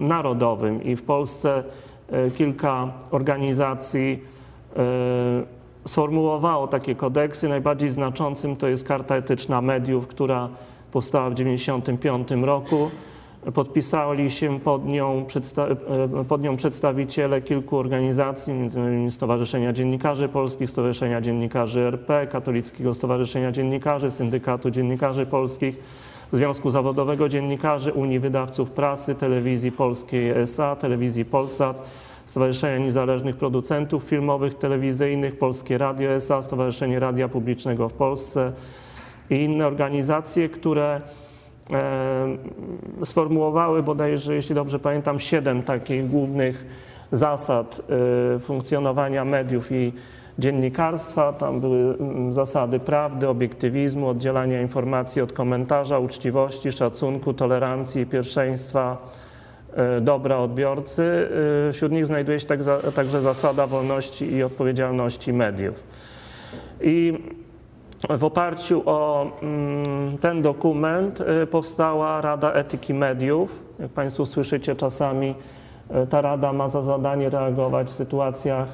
narodowym i w Polsce e, kilka organizacji sformułowało takie kodeksy. Najbardziej znaczącym to jest Karta Etyczna Mediów, która powstała w 1995 roku. Podpisali się pod nią, e, pod nią przedstawiciele kilku organizacji, m.in. Stowarzyszenia Dziennikarzy Polskich, Stowarzyszenia Dziennikarzy RP, Katolickiego Stowarzyszenia Dziennikarzy, Syndykatu Dziennikarzy Polskich, Związku Zawodowego Dziennikarzy, Unii Wydawców Prasy, Telewizji Polskiej SA, Telewizji Polsat, Stowarzyszenia Niezależnych Producentów Filmowych, Telewizyjnych, Polskie Radio SA, Stowarzyszenie Radia Publicznego w Polsce i inne organizacje, które sformułowały bodajże, jeśli dobrze pamiętam, siedem takich głównych zasad e, funkcjonowania mediów i dziennikarstwa. Tam były mm, zasady prawdy, obiektywizmu, oddzielania informacji od komentarza, uczciwości, szacunku, tolerancji, pierwszeństwa, e, dobra odbiorcy. Wśród nich znajduje się także zasada wolności i odpowiedzialności mediów. I w oparciu o mm, ten dokument y, powstała Rada Etyki Mediów. Jak Państwo słyszycie, czasami ta Rada ma za zadanie reagować w sytuacjach,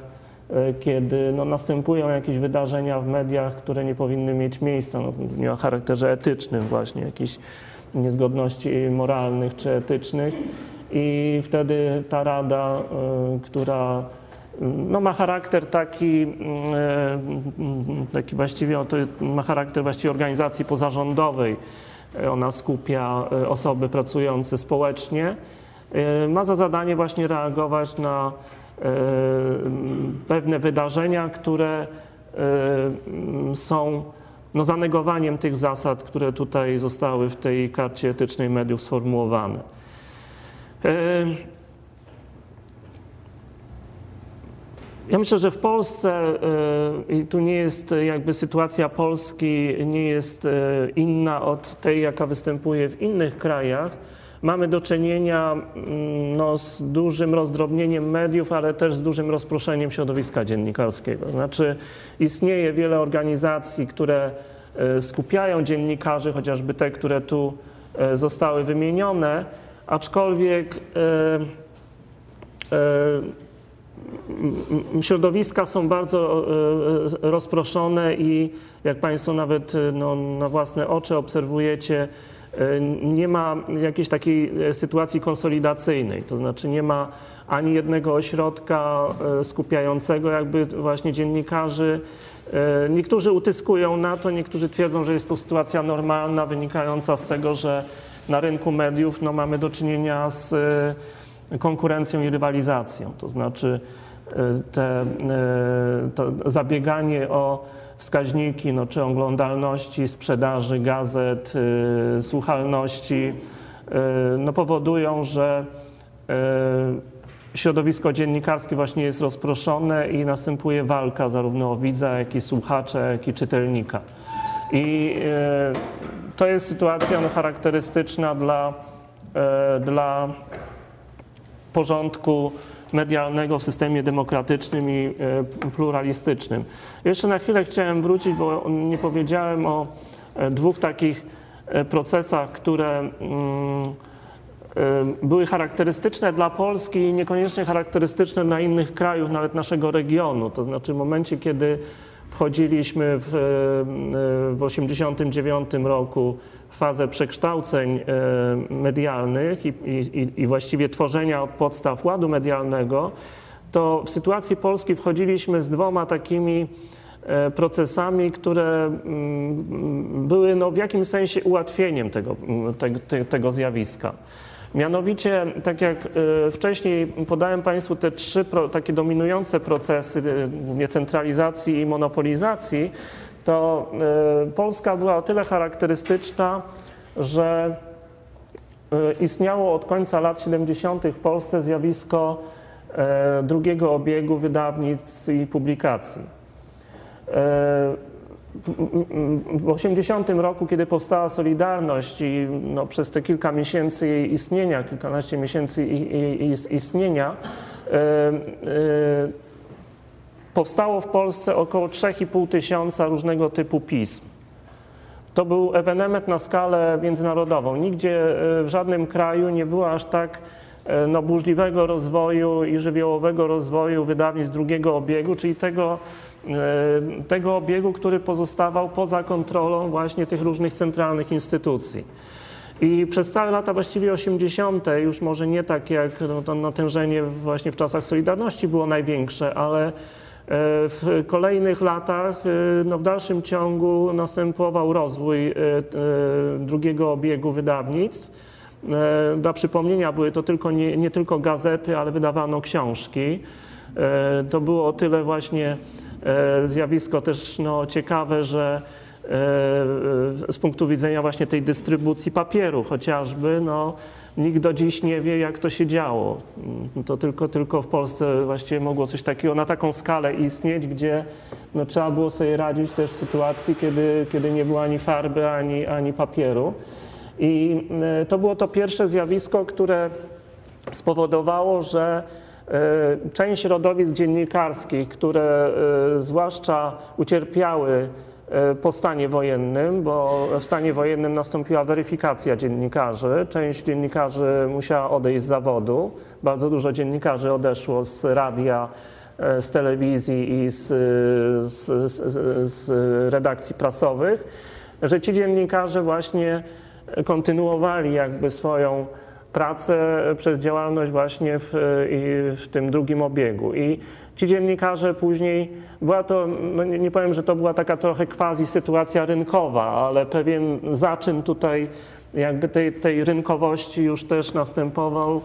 kiedy no, następują jakieś wydarzenia w mediach, które nie powinny mieć miejsca, no, nie o charakterze etycznym właśnie, jakieś niezgodności moralnych czy etycznych. I wtedy ta Rada, która no, ma charakter taki, mm, e, taki właściwie, to ma charakter właściwie organizacji pozarządowej. Ona skupia e, osoby pracujące społecznie. E, ma za zadanie właśnie reagować na pewne wydarzenia, które są no, zanegowaniem tych zasad, które tutaj zostały w tej karcie etycznej mediów sformułowane. Ja myślę, że w Polsce i tu nie jest jakby sytuacja Polski nie jest inna od tej, jaka występuje w innych krajach. Mamy do czynienia mm, no, z dużym rozdrobnieniem mediów, ale też z dużym rozproszeniem środowiska dziennikarskiego. Znaczy istnieje wiele organizacji, które y, skupiają dziennikarzy, chociażby te, które tu zostały wymienione, aczkolwiek środowiska są bardzo e, rozproszone i jak Państwo nawet e, no, na własne oczy obserwujecie, e, nie ma jakiejś takiej sytuacji konsolidacyjnej, to znaczy nie ma ani jednego ośrodka skupiającego jakby właśnie dziennikarzy. Niektórzy utyskują na to, niektórzy twierdzą, że jest to sytuacja normalna, wynikająca z tego, że na rynku mediów no, mamy do czynienia z konkurencją i rywalizacją. To znaczy e, te, e, to zabieganie o wskaźniki, no, czy oglądalności, sprzedaży gazet, e, słuchalności, no, powodują, że środowisko dziennikarskie właśnie jest rozproszone i następuje walka zarówno o widza, jak i słuchacza, jak i czytelnika. I to jest sytuacja no, charakterystyczna dla, dla porządku medialnego w systemie demokratycznym i e, pluralistycznym. Jeszcze na chwilę chciałem wrócić, bo nie powiedziałem o e, dwóch takich e, procesach, które mm, były charakterystyczne dla Polski i niekoniecznie charakterystyczne dla innych krajów, nawet naszego regionu. To znaczy w momencie, kiedy wchodziliśmy w 1989 roku fazę przekształceń e, medialnych i, i, i właściwie tworzenia od podstaw ładu medialnego, to w sytuacji Polski wchodziliśmy z dwoma takimi e, procesami, które mm, były no, w jakimś sensie ułatwieniem tego, te, tego zjawiska. Mianowicie, tak jak e, wcześniej podałem Państwu te trzy takie dominujące procesy, głównie centralizacji i monopolizacji, to e, Polska była o tyle charakterystyczna, że e, istniało od końca lat 70. w Polsce zjawisko e, drugiego obiegu wydawnictw i publikacji. W 80 roku, kiedy powstała Solidarność i no, przez te kilka miesięcy jej istnienia, kilkanaście miesięcy istnienia, powstało w Polsce około 3,5 tysiąca różnego typu pism. To był ewenement na skalę międzynarodową. Nigdzie e, w żadnym kraju nie było aż tak e, no, burzliwego rozwoju i żywiołowego rozwoju wydawnictw drugiego obiegu, czyli tego, e, tego obiegu, który pozostawał poza kontrolą właśnie tych różnych centralnych instytucji. I przez całe lata właściwie 80., już może nie tak jak no, to natężenie właśnie w czasach Solidarności było największe, ale w kolejnych latach, e, no w dalszym ciągu następował rozwój e, drugiego obiegu wydawnictw. Dla przypomnienia były to tylko, nie, nie tylko gazety, ale wydawano książki. To było o tyle właśnie zjawisko też no, ciekawe, że z punktu widzenia właśnie tej dystrybucji papieru chociażby, no, nikt do dziś nie wie, jak to się działo. To tylko, tylko w Polsce właściwie mogło coś takiego na taką skalę istnieć, gdzie no, trzeba było sobie radzić też w sytuacji, kiedy, kiedy nie było ani farby, ani, ani papieru. I e, to było to pierwsze zjawisko, które spowodowało, że e, część rodowisk dziennikarskich, które e, zwłaszcza ucierpiały po stanie wojennym, bo w stanie wojennym nastąpiła weryfikacja dziennikarzy. Część dziennikarzy musiała odejść z zawodu. Bardzo dużo dziennikarzy odeszło z radia, e, z telewizji i z, z, z, z redakcji prasowych, że ci dziennikarze właśnie kontynuowali jakby swoją pracę przez działalność właśnie w, w tym drugim obiegu. I ci dziennikarze później, była to, no nie, nie powiem, że to była taka trochę quasi sytuacja rynkowa, ale pewien zaczyn tutaj jakby tej, tej rynkowości już też następował,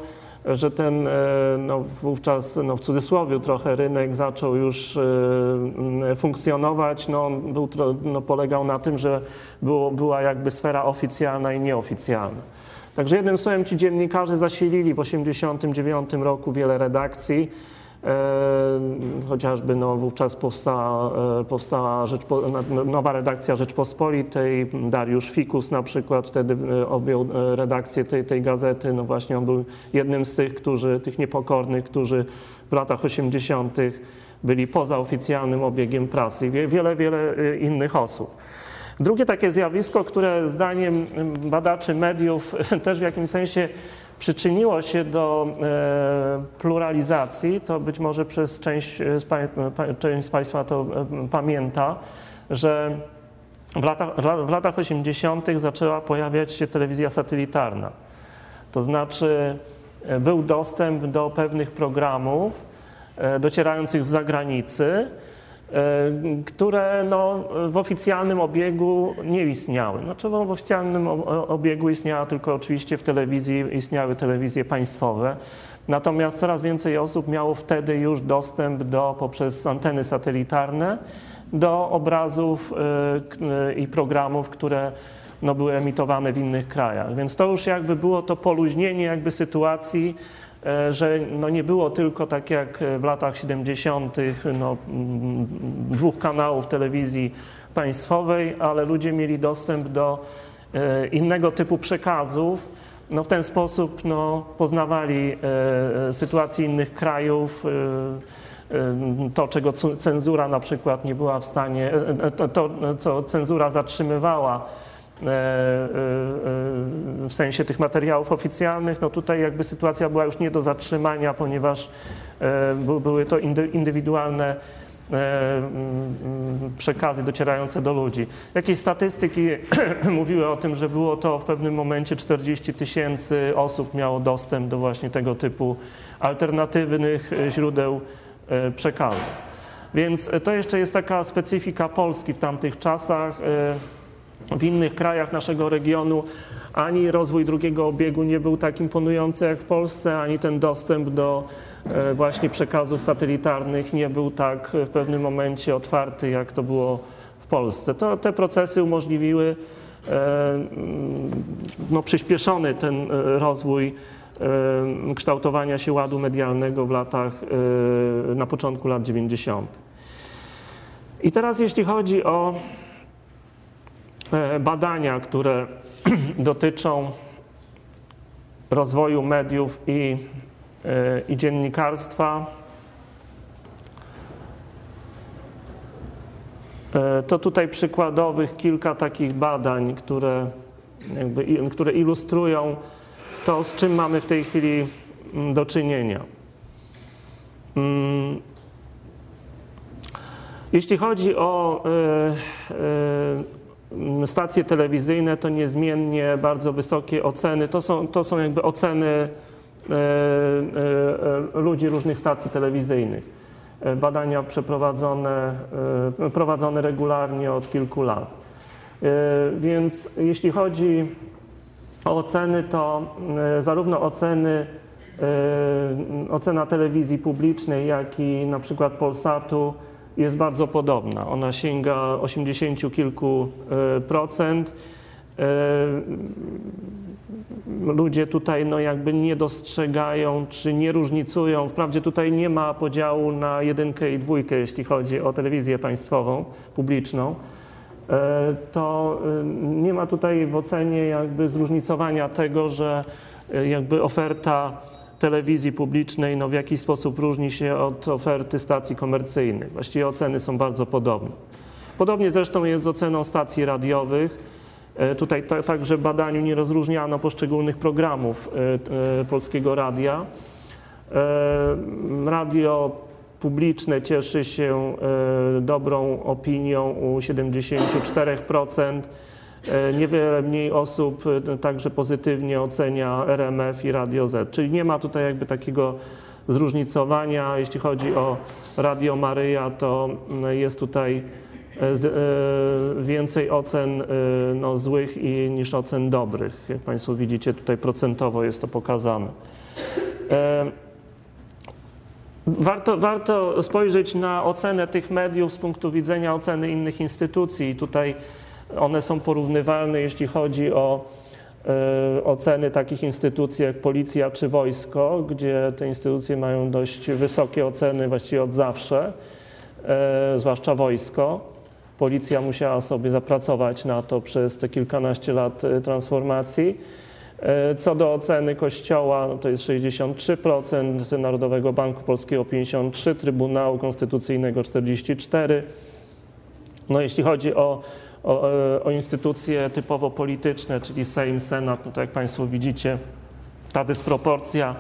że ten e, no, wówczas no, w cudzysłowie trochę rynek zaczął już e, funkcjonować. No, on był, no, polegał na tym, że było, była jakby sfera oficjalna i nieoficjalna. Także jednym słowem ci dziennikarze zasilili w 1989 roku wiele redakcji Chociażby no, wówczas powstała, powstała Rzeczpo, nowa redakcja Rzeczpospolitej, Dariusz Fikus na przykład wtedy objął redakcję tej, tej gazety. No właśnie on był jednym z tych, którzy, tych niepokornych, którzy w latach 80. byli poza oficjalnym obiegiem prasy i wiele, wiele innych osób. Drugie takie zjawisko, które zdaniem badaczy mediów też w jakimś sensie przyczyniło się do e, pluralizacji, to być może przez część, część z Państwa to e, pamięta, że w latach, w latach 80. zaczęła pojawiać się telewizja satelitarna. To znaczy e, był dostęp do pewnych programów docierających z zagranicy, E, które no, w oficjalnym obiegu nie istniały. Znaczy w oficjalnym obiegu istniała tylko oczywiście w telewizji, istniały telewizje państwowe. Natomiast coraz więcej osób miało wtedy już dostęp do, poprzez anteny satelitarne do obrazów e, i programów, które no, były emitowane w innych krajach. Więc to już jakby było to poluźnienie jakby sytuacji, E, że no nie było tylko tak jak w latach 70. No, dwóch kanałów telewizji państwowej, ale ludzie mieli dostęp do e, innego typu przekazów. No, w ten sposób no, poznawali e, sytuację innych krajów, to, czego cenzura na przykład nie była w stanie, to, co cenzura zatrzymywała E, e, w sensie tych materiałów oficjalnych, no tutaj jakby sytuacja była już nie do zatrzymania, ponieważ e, były to indywidualne przekazy docierające do ludzi. Jakieś statystyki mówiły o tym, że było to w pewnym momencie 40 tysięcy osób miało dostęp do właśnie tego typu alternatywnych źródeł przekazu. Więc to jeszcze jest taka specyfika Polski w tamtych czasach. W innych krajach naszego regionu ani rozwój drugiego obiegu nie był tak imponujący jak w Polsce, ani ten dostęp do e, właśnie przekazów satelitarnych nie był tak w pewnym momencie otwarty, jak to było w Polsce. To, te procesy umożliwiły e, no, przyspieszony ten e, rozwój kształtowania się ładu medialnego w latach, na początku lat 90. I teraz jeśli chodzi o badania, które dotyczą rozwoju mediów i, e, i dziennikarstwa. E, to tutaj przykładowych kilka takich badań, które, jakby, które ilustrują to, z czym mamy w tej chwili mm, do czynienia. Mm. Jeśli chodzi o stacje telewizyjne to niezmiennie bardzo wysokie oceny. To są, to są jakby oceny e, e, ludzi różnych stacji telewizyjnych. E, badania przeprowadzone, prowadzone regularnie od kilku lat. Więc jeśli chodzi o oceny, to zarówno oceny, ocena telewizji publicznej, jak i na przykład Polsatu jest bardzo podobna. Ona sięga 80 kilku e, procent. E, ludzie tutaj no jakby nie dostrzegają czy nie różnicują. Wprawdzie tutaj nie ma podziału na jedynkę i dwójkę, jeśli chodzi o telewizję państwową, publiczną. E, to nie ma tutaj w ocenie jakby zróżnicowania tego, że jakby oferta telewizji publicznej no, w jakiś sposób różni się od oferty stacji komercyjnych. Właściwie oceny są bardzo podobne. Podobnie zresztą jest z oceną stacji radiowych. E, tutaj także w badaniu nie rozróżniano poszczególnych programów e, e, polskiego radia. Radio publiczne cieszy się dobrą opinią u 74%. E, niewiele mniej osób e, także pozytywnie ocenia RMF i Radio Z. Czyli nie ma tutaj jakby takiego zróżnicowania. Jeśli chodzi o Radio Maryja, to jest tutaj e, więcej ocen no, złych niż ocen dobrych. Jak Państwo widzicie, tutaj procentowo jest to pokazane. Warto, warto spojrzeć na ocenę tych mediów z punktu widzenia oceny innych instytucji. Tutaj one są porównywalne, jeśli chodzi o e, oceny takich instytucji jak policja czy wojsko, gdzie te instytucje mają dość wysokie oceny właściwie od zawsze, e, zwłaszcza wojsko. Policja musiała sobie zapracować na to przez te kilkanaście lat transformacji. Co do oceny Kościoła, no to jest 63%, Narodowego Banku Polskiego 53%, Trybunału Konstytucyjnego 44%. No jeśli chodzi o, o, o instytucje typowo polityczne, czyli Sejm, Senat, no to jak Państwo widzicie, ta dysproporcja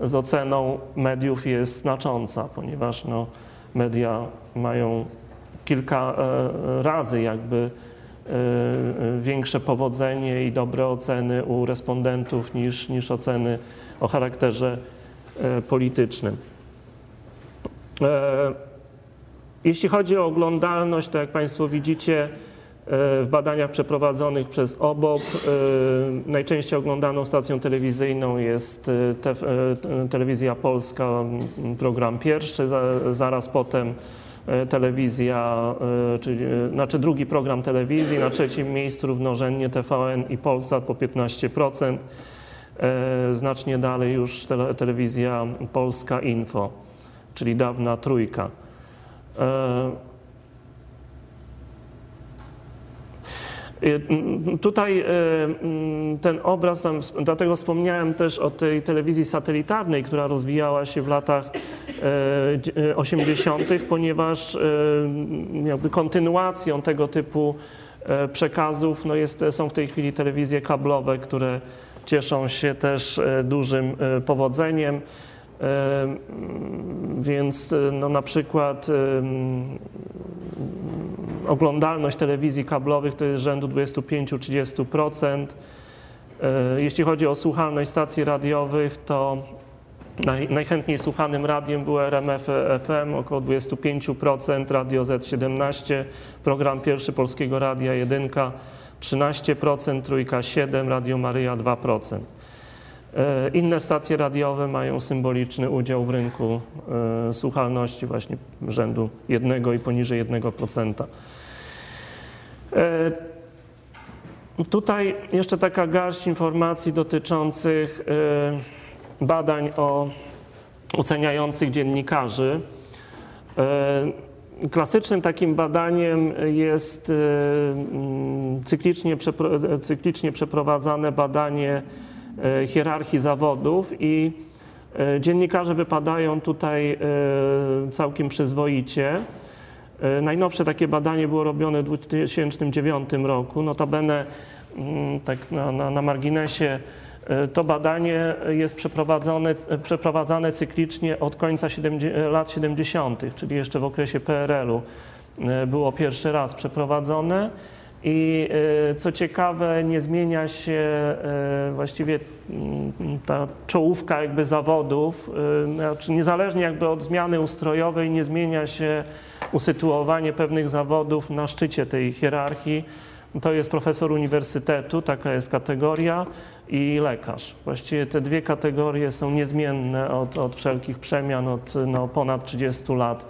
z oceną mediów jest znacząca, ponieważ no, media mają kilka e, razy jakby e, większe powodzenie i dobre oceny u respondentów niż, niż oceny o charakterze e, politycznym. Jeśli chodzi o oglądalność, to jak Państwo widzicie, w badaniach przeprowadzonych przez OBOP najczęściej oglądaną stacją telewizyjną jest te, telewizja polska, program pierwszy, zaraz potem E, telewizja, e, czyli, e, znaczy drugi program telewizji, na trzecim miejscu równorzędnie TVN i Polsat po 15%, znacznie dalej już tele, telewizja Polska Info, czyli dawna trójka. Tutaj ten obraz, tam, dlatego wspomniałem też o tej telewizji satelitarnej, która rozwijała się w latach 80., ponieważ jakby kontynuacją tego typu przekazów no jest, są w tej chwili telewizje kablowe, które cieszą się też dużym powodzeniem. Więc no na przykład oglądalność telewizji kablowych to jest rzędu 25-30%. Jeśli chodzi o słuchalność stacji radiowych, to Naj, najchętniej słuchanym radiem było RMF FM, około 25%, Radio Z17, program pierwszy Polskiego Radia 1, 13%, Trójka 7%, Radio Maryja 2%. E, inne stacje radiowe mają symboliczny udział w rynku e, słuchalności właśnie rzędu 1 i poniżej 1%. E, tutaj jeszcze taka garść informacji dotyczących badań o oceniających dziennikarzy. Klasycznym takim badaniem jest cyklicznie, cyklicznie przeprowadzane badanie hierarchii zawodów i dziennikarze wypadają tutaj całkiem przyzwoicie. Najnowsze takie badanie było robione w 2009 roku. Notabene, mm, tak na, na, na marginesie, E, to badanie jest przeprowadzone, przeprowadzane cyklicznie od końca 70, lat 70., czyli jeszcze w okresie PRL-u e, było pierwszy raz przeprowadzone. I e, co ciekawe, nie zmienia się właściwie mm, ta czołówka jakby zawodów, znaczy niezależnie jakby od zmiany ustrojowej, nie zmienia się usytuowanie pewnych zawodów na szczycie tej hierarchii. To jest profesor uniwersytetu, taka jest kategoria i lekarz. Właściwie te dwie kategorie są niezmienne od, od wszelkich przemian od no, ponad 30 lat.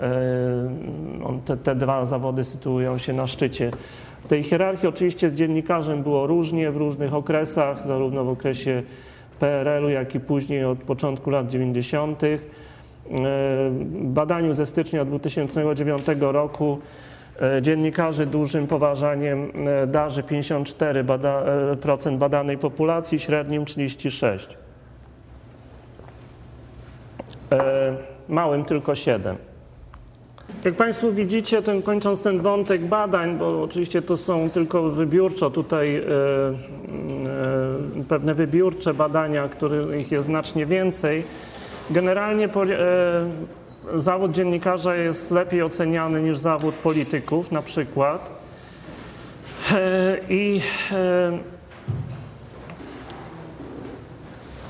E, te, te dwa zawody sytuują się na szczycie tej hierarchii. Oczywiście z dziennikarzem było różnie w różnych okresach, zarówno w okresie PRL-u, jak i później od początku lat 90. E, badaniu ze stycznia 2009 roku E, dziennikarzy dużym poważaniem darzy 54% bada, e, badanej populacji, średnim 36%. Małym tylko 7%. Jak Państwo widzicie, ten, kończąc ten wątek badań, bo oczywiście to są tylko wybiórczo tutaj e, e, pewne wybiórcze badania, których jest znacznie więcej. Generalnie e, zawód dziennikarza jest lepiej oceniany niż zawód polityków na przykład. I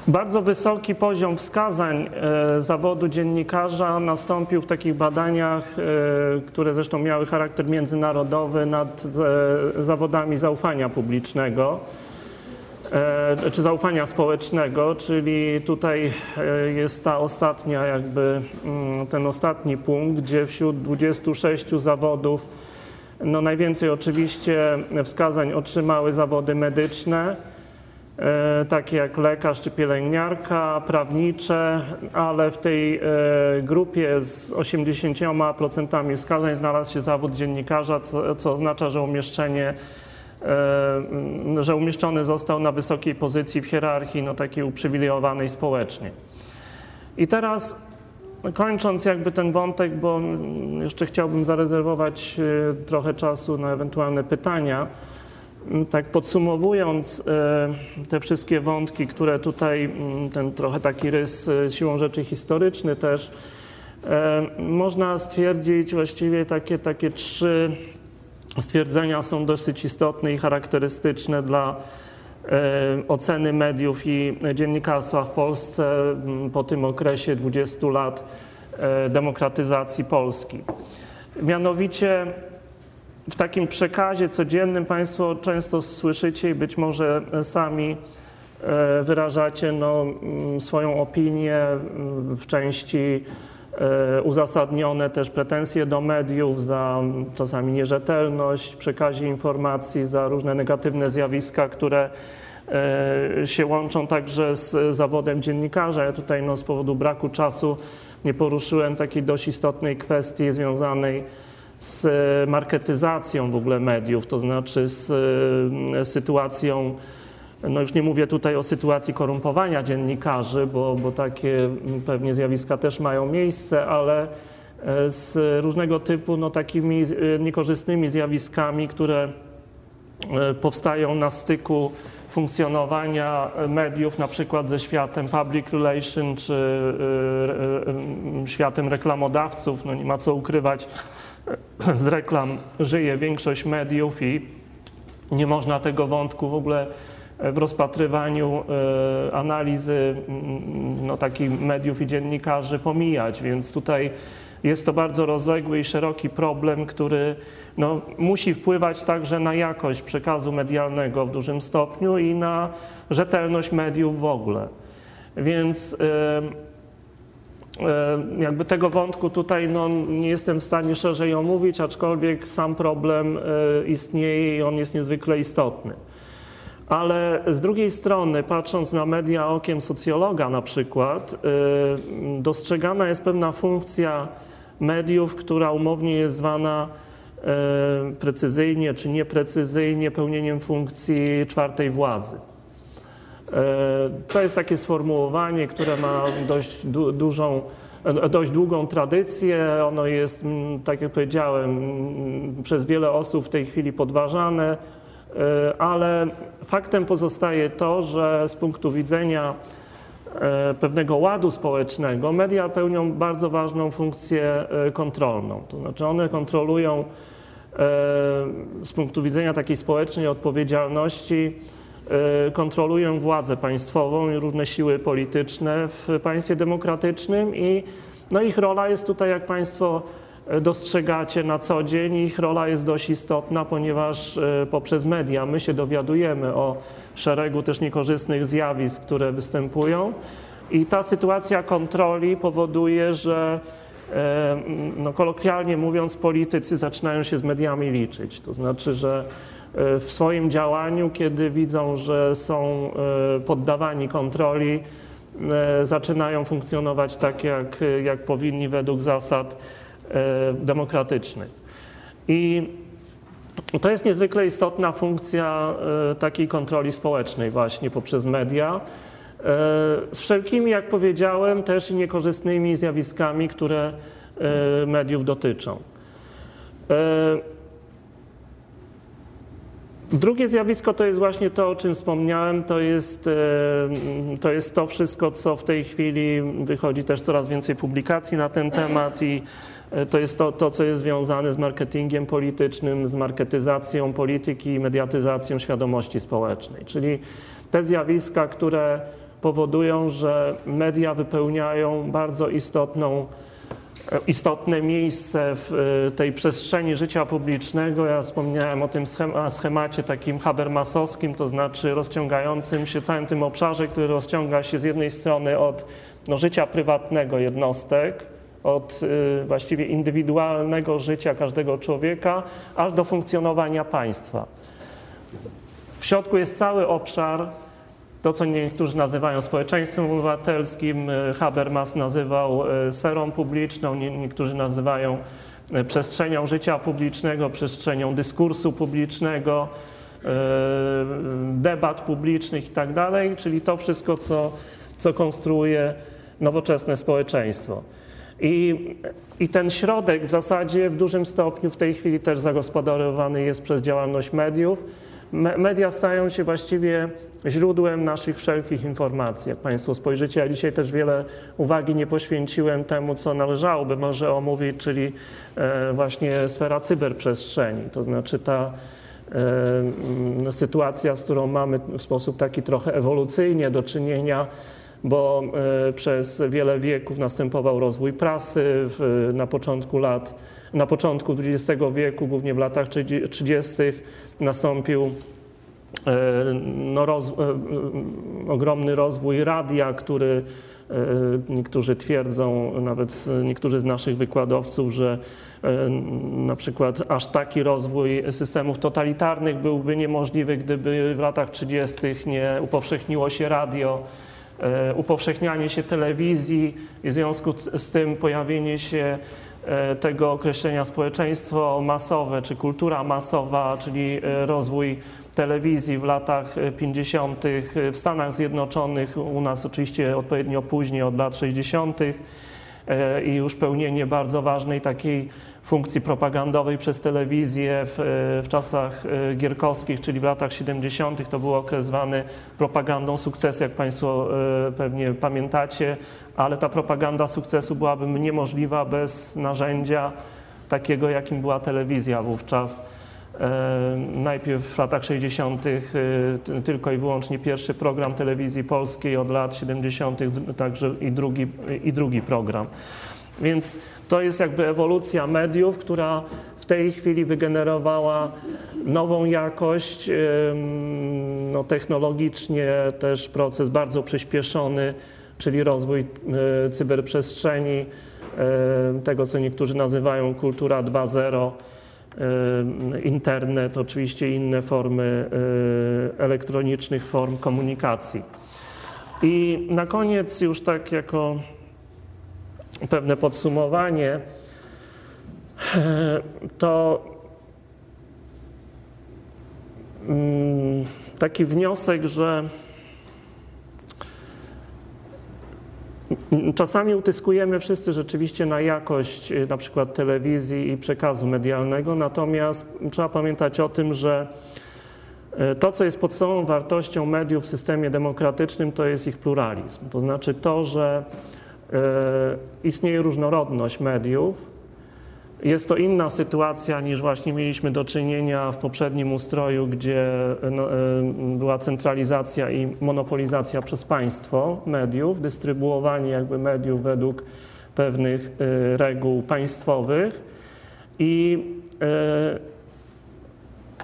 bardzo wysoki poziom wskazań e, zawodu dziennikarza nastąpił w takich badaniach, które zresztą miały charakter międzynarodowy nad zawodami zaufania publicznego. E, czy zaufania społecznego, czyli tutaj e, jest ta ostatnia jakby mm, ten ostatni punkt, gdzie wśród 26 zawodów no najwięcej oczywiście wskazań otrzymały zawody medyczne, e, takie jak lekarz czy pielęgniarka, prawnicze, ale w tej e, grupie z 80% wskazań znalazł się zawód dziennikarza, co, oznacza, że umieszczenie że umieszczony został na wysokiej pozycji w hierarchii, no takiej uprzywilejowanej społecznie. I teraz kończąc jakby ten wątek, bo jeszcze chciałbym zarezerwować trochę czasu na ewentualne pytania, Mm, tak podsumowując e, te wszystkie wątki, które tutaj, mm, ten trochę taki rys e, siłą rzeczy historyczny też, e, można stwierdzić właściwie takie, takie trzy stwierdzenia są dosyć istotne i charakterystyczne dla oceny mediów i dziennikarstwa w Polsce mm, po tym okresie 20 lat demokratyzacji Polski. Mianowicie w takim przekazie codziennym Państwo często słyszycie i być może sami e, wyrażacie no, mm, swoją opinię mm, w części e, uzasadnione też pretensje do mediów za mm, czasami nierzetelność przekazie informacji, za różne negatywne zjawiska, które e, się łączą także z zawodem dziennikarza. Ja tutaj no, z powodu braku czasu nie poruszyłem takiej dość istotnej kwestii związanej z marketyzacją w ogóle mediów, to znaczy z e, sytuacją, no już nie mówię tutaj o sytuacji korumpowania dziennikarzy, bo, bo takie pewnie zjawiska też mają miejsce, ale e, z różnego typu no, takimi e, niekorzystnymi zjawiskami, które powstają na styku funkcjonowania mediów, na przykład ze światem public relation czy światem reklamodawców. No nie ma co ukrywać, z reklam żyje większość mediów i nie można tego wątku w ogóle w rozpatrywaniu e, analizy no, takich mediów i dziennikarzy pomijać, więc tutaj jest to bardzo rozległy i szeroki problem, który no, musi wpływać także na jakość przekazu medialnego w dużym stopniu i na rzetelność mediów w ogóle. Więc E, jakby tego wątku tutaj no, nie jestem w stanie szerzej omówić, aczkolwiek sam problem e, istnieje i on jest niezwykle istotny. Ale z drugiej strony, patrząc na media okiem socjologa na przykład, e, dostrzegana jest pewna funkcja mediów, która umownie jest zwana precyzyjnie czy nieprecyzyjnie pełnieniem funkcji czwartej władzy. E, to jest takie sformułowanie, które ma dość du dużą, e, dość długą tradycję. Ono jest, tak jak powiedziałem, przez wiele osób w tej chwili podważane, e, ale faktem pozostaje to, że z punktu widzenia pewnego ładu społecznego media pełnią bardzo ważną funkcję kontrolną. To znaczy one kontrolują z punktu widzenia takiej społecznej odpowiedzialności kontrolują władzę państwową i różne siły polityczne w państwie demokratycznym i no ich rola jest tutaj, jak Państwo e, dostrzegacie na co dzień, ich rola jest dość istotna, ponieważ e, poprzez media my się dowiadujemy o szeregu też niekorzystnych zjawisk, które występują i ta sytuacja kontroli powoduje, że no, kolokwialnie mówiąc, politycy zaczynają się z mediami liczyć. To znaczy, że E, w swoim działaniu, kiedy widzą, że są e, poddawani kontroli, e, zaczynają funkcjonować tak, jak, jak powinni według zasad demokratycznych. I to jest niezwykle istotna funkcja takiej kontroli społecznej właśnie poprzez media, z wszelkimi, jak powiedziałem, też i niekorzystnymi zjawiskami, które mediów dotyczą. Drugie zjawisko to jest właśnie to, o czym wspomniałem, to jest, e, to jest to wszystko, co w tej chwili wychodzi też coraz więcej publikacji na ten temat i e, to jest to, to co jest związane z marketingiem politycznym, z marketyzacją polityki i mediatyzacją świadomości społecznej, czyli te zjawiska, które powodują, że media wypełniają bardzo istotną istotne miejsce w e, tej przestrzeni życia publicznego. Ja wspomniałem o tym schemacie takim habermasowskim, to znaczy rozciągającym się całym tym obszarze, który rozciąga się z jednej strony od no, życia prywatnego jednostek, od y, właściwie indywidualnego życia każdego człowieka, aż do funkcjonowania państwa. W środku jest cały obszar to, co niektórzy nazywają społeczeństwem obywatelskim, Habermas nazywał sferą publiczną, niektórzy nazywają przestrzenią życia publicznego, przestrzenią dyskursu publicznego, debat publicznych i tak czyli to wszystko, co, co konstruuje nowoczesne społeczeństwo. I, I ten środek w zasadzie w dużym stopniu w tej chwili też zagospodarowany jest przez działalność mediów. Me, media stają się właściwie źródłem naszych wszelkich informacji. Jak Państwo spojrzycie, ja dzisiaj też wiele uwagi nie poświęciłem temu, co należałoby może omówić, czyli e, właśnie sfera cyberprzestrzeni, to znaczy ta e, sytuacja, z którą mamy w sposób taki trochę ewolucyjnie do czynienia bo e, przez wiele wieków następował rozwój prasy na początku lat, na początku XX wieku, głównie w latach 30. nastąpił e, no, roz, e, ogromny rozwój radia, który niektórzy twierdzą, nawet niektórzy z naszych wykładowców, że na przykład aż taki rozwój systemów totalitarnych byłby niemożliwy, gdyby w latach 30. nie upowszechniło się radio E, upowszechnianie się telewizji i w związku z tym pojawienie się e, tego określenia społeczeństwo masowe czy kultura masowa, czyli e, rozwój telewizji w latach 50. w Stanach Zjednoczonych, u nas oczywiście odpowiednio później, od lat 60. i już pełnienie bardzo ważnej takiej funkcji propagandowej przez telewizję w, w, czasach e, gierkowskich, czyli w latach 70. to był okres zwany propagandą sukcesu, jak Państwo e, pewnie pamiętacie, ale ta propaganda sukcesu byłaby niemożliwa bez narzędzia takiego, jakim była telewizja wówczas. E, najpierw w latach 60. tylko i wyłącznie pierwszy program telewizji polskiej, od lat 70. także i drugi, i drugi program. Więc to jest jakby ewolucja mediów, która w tej chwili wygenerowała nową jakość, no, technologicznie też proces bardzo przyspieszony, czyli rozwój e, cyberprzestrzeni, tego co niektórzy nazywają kultura 2.0, internet, oczywiście inne formy elektronicznych form komunikacji. I na koniec już tak jako pewne podsumowanie, to mm, taki wniosek, że czasami utyskujemy wszyscy rzeczywiście na jakość y, na przykład telewizji i przekazu medialnego, natomiast trzeba pamiętać o tym, że y, to, co jest podstawową wartością mediów w systemie demokratycznym, to jest ich pluralizm. To znaczy to, że E, istnieje różnorodność mediów. Jest to inna sytuacja niż właśnie mieliśmy do czynienia w poprzednim ustroju, gdzie no, e, była centralizacja i monopolizacja przez państwo mediów, dystrybuowanie jakby mediów według pewnych e, reguł państwowych. I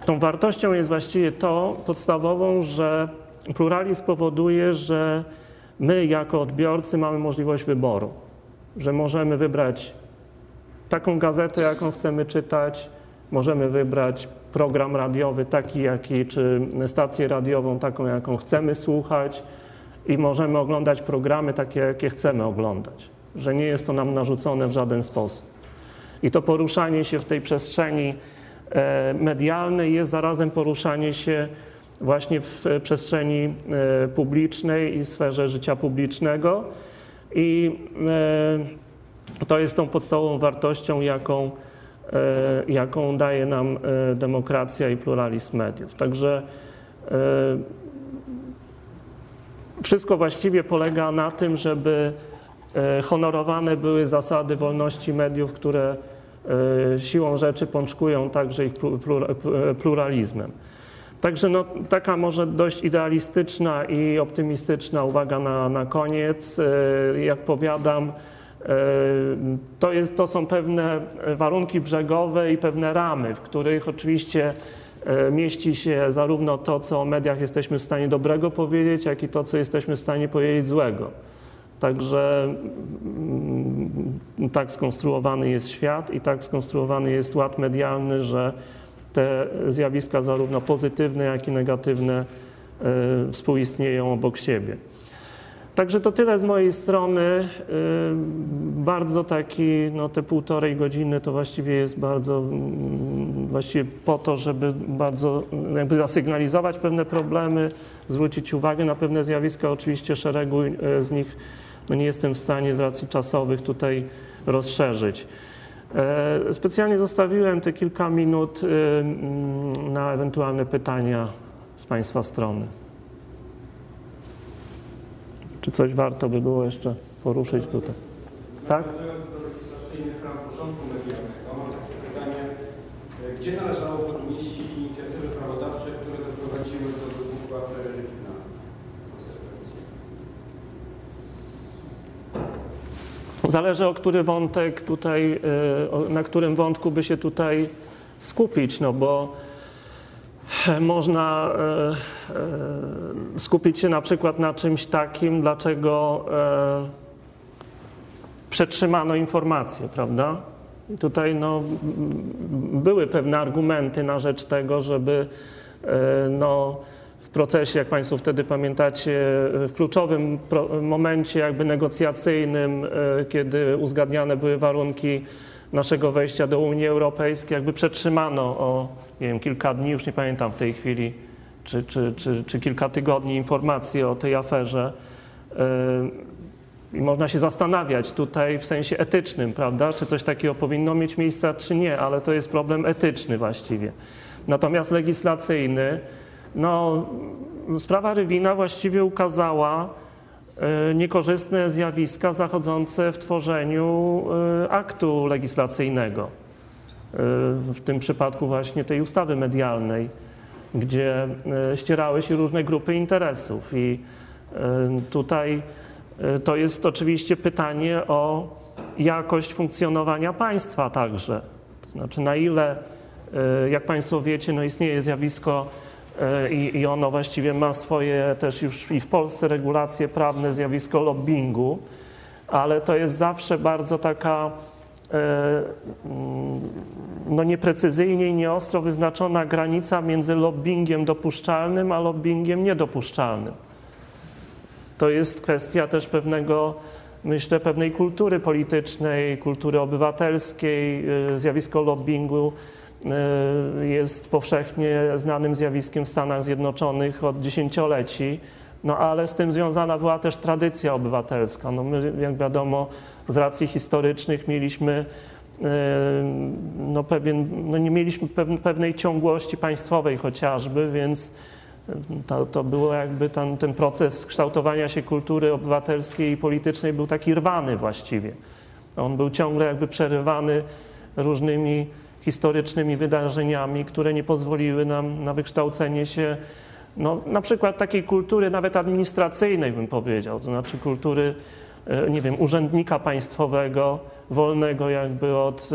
tą wartością jest właściwie to podstawową, że pluralizm powoduje, że my jako odbiorcy mamy możliwość wyboru, że możemy wybrać taką gazetę, jaką chcemy czytać, możemy wybrać program radiowy taki, jaki, czy stację radiową taką, jaką chcemy słuchać i możemy oglądać programy takie, jakie chcemy oglądać, że nie jest to nam narzucone w żaden sposób. I to poruszanie się w tej przestrzeni e, medialnej jest zarazem poruszanie się właśnie w przestrzeni e, publicznej i sferze życia publicznego. I e, to jest tą podstawową wartością, jaką, e, jaką daje nam demokracja i pluralizm mediów. Także wszystko właściwie polega na tym, żeby honorowane były zasady wolności mediów, które siłą rzeczy pączkują także ich pluralizmem. Także no, taka może dość idealistyczna i optymistyczna uwaga na, na koniec. E, jak powiadam, e, to, jest, to są pewne warunki brzegowe i pewne ramy, w których oczywiście e, mieści się zarówno to, co o mediach jesteśmy w stanie dobrego powiedzieć, jak i to, co jesteśmy w stanie powiedzieć złego. Także mm, tak skonstruowany jest świat i tak skonstruowany jest ład medialny, że te zjawiska, zarówno pozytywne, jak i negatywne, współistnieją obok siebie. Także to tyle z mojej strony. Y, bardzo taki, no te półtorej godziny to właściwie jest bardzo, mm, właściwie po to, żeby bardzo jakby zasygnalizować pewne problemy, zwrócić uwagę na pewne zjawiska. Oczywiście szeregu y, z nich no nie jestem w stanie z racji czasowych tutaj rozszerzyć. E, specjalnie zostawiłem te kilka minut y, mm, na ewentualne pytania z Państwa strony. Czy coś warto by było jeszcze poruszyć tutaj? Tak? Nawiązując do legislacyjnych ram porządku medialnego, mam takie pytanie, gdzie należało umieścić inicjatywy prawodawcze, które doprowadziły do wybuchu afery Rywina? Zależy o który wątek tutaj, e, na którym wątku by się tutaj skupić, no bo można e, e, skupić się na przykład na czymś takim, dlaczego e, przetrzymano informacje, prawda? I tutaj no, były pewne argumenty na rzecz tego, żeby no, w procesie, jak Państwo wtedy pamiętacie, w kluczowym momencie jakby negocjacyjnym, kiedy uzgadniane były warunki naszego wejścia do Unii Europejskiej, jakby przetrzymano o nie wiem, kilka dni, już nie pamiętam w tej chwili, czy, czy, czy, czy kilka tygodni informacji o tej aferze. I można się zastanawiać tutaj w sensie etycznym, prawda, czy coś takiego powinno mieć miejsce, czy nie, ale to jest problem etyczny właściwie. Natomiast legislacyjny, no, sprawa Rywina właściwie ukazała e, niekorzystne zjawiska zachodzące w tworzeniu e, aktu legislacyjnego w tym przypadku właśnie tej ustawy medialnej, gdzie e, ścierały się różne grupy interesów. I e, tutaj to jest oczywiście pytanie o jakość funkcjonowania państwa także. To znaczy, na ile, jak Państwo wiecie, no istnieje zjawisko i, i ono właściwie ma swoje też już i w Polsce regulacje prawne, zjawisko lobbingu, ale to jest zawsze bardzo taka no nieprecyzyjnie i nieostro wyznaczona granica między lobbyingiem dopuszczalnym a lobbyingiem niedopuszczalnym. To jest kwestia też pewnego, myślę, pewnej kultury politycznej, kultury obywatelskiej. Y, zjawisko lobbingu y, jest powszechnie znanym zjawiskiem w Stanach Zjednoczonych od dziesięcioleci, no ale z tym związana była też tradycja obywatelska. No my, jak wiadomo, z racji historycznych mieliśmy no pewien, no nie mieliśmy pewnej ciągłości państwowej chociażby, więc to, to było jakby ten, ten proces kształtowania się kultury obywatelskiej i politycznej był taki rwany właściwie. On był ciągle jakby przerywany różnymi historycznymi wydarzeniami, które nie pozwoliły nam na wykształcenie się no, na przykład takiej kultury nawet administracyjnej bym powiedział, to znaczy kultury, e, nie wiem, urzędnika państwowego, wolnego jakby od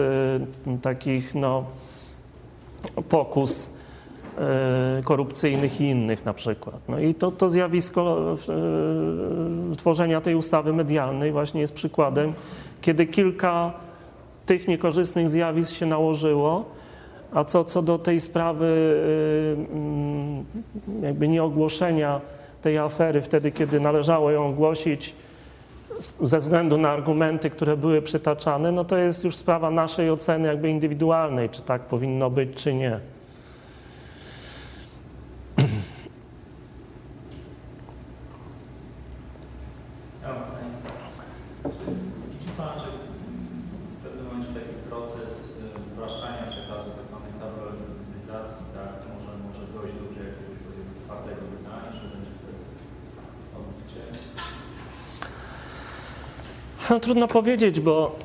y, takich no, pokus y, korupcyjnych i innych na przykład. No i to, to zjawisko tworzenia tej ustawy medialnej właśnie jest przykładem, kiedy kilka tych niekorzystnych zjawisk się nałożyło, a co, co do tej sprawy jakby nieogłoszenia tej afery wtedy, kiedy należało ją ogłosić, ze względu na argumenty, które były przytaczane, no to jest już sprawa naszej oceny jakby indywidualnej, czy tak powinno być, czy nie. No, trudno powiedzieć, bo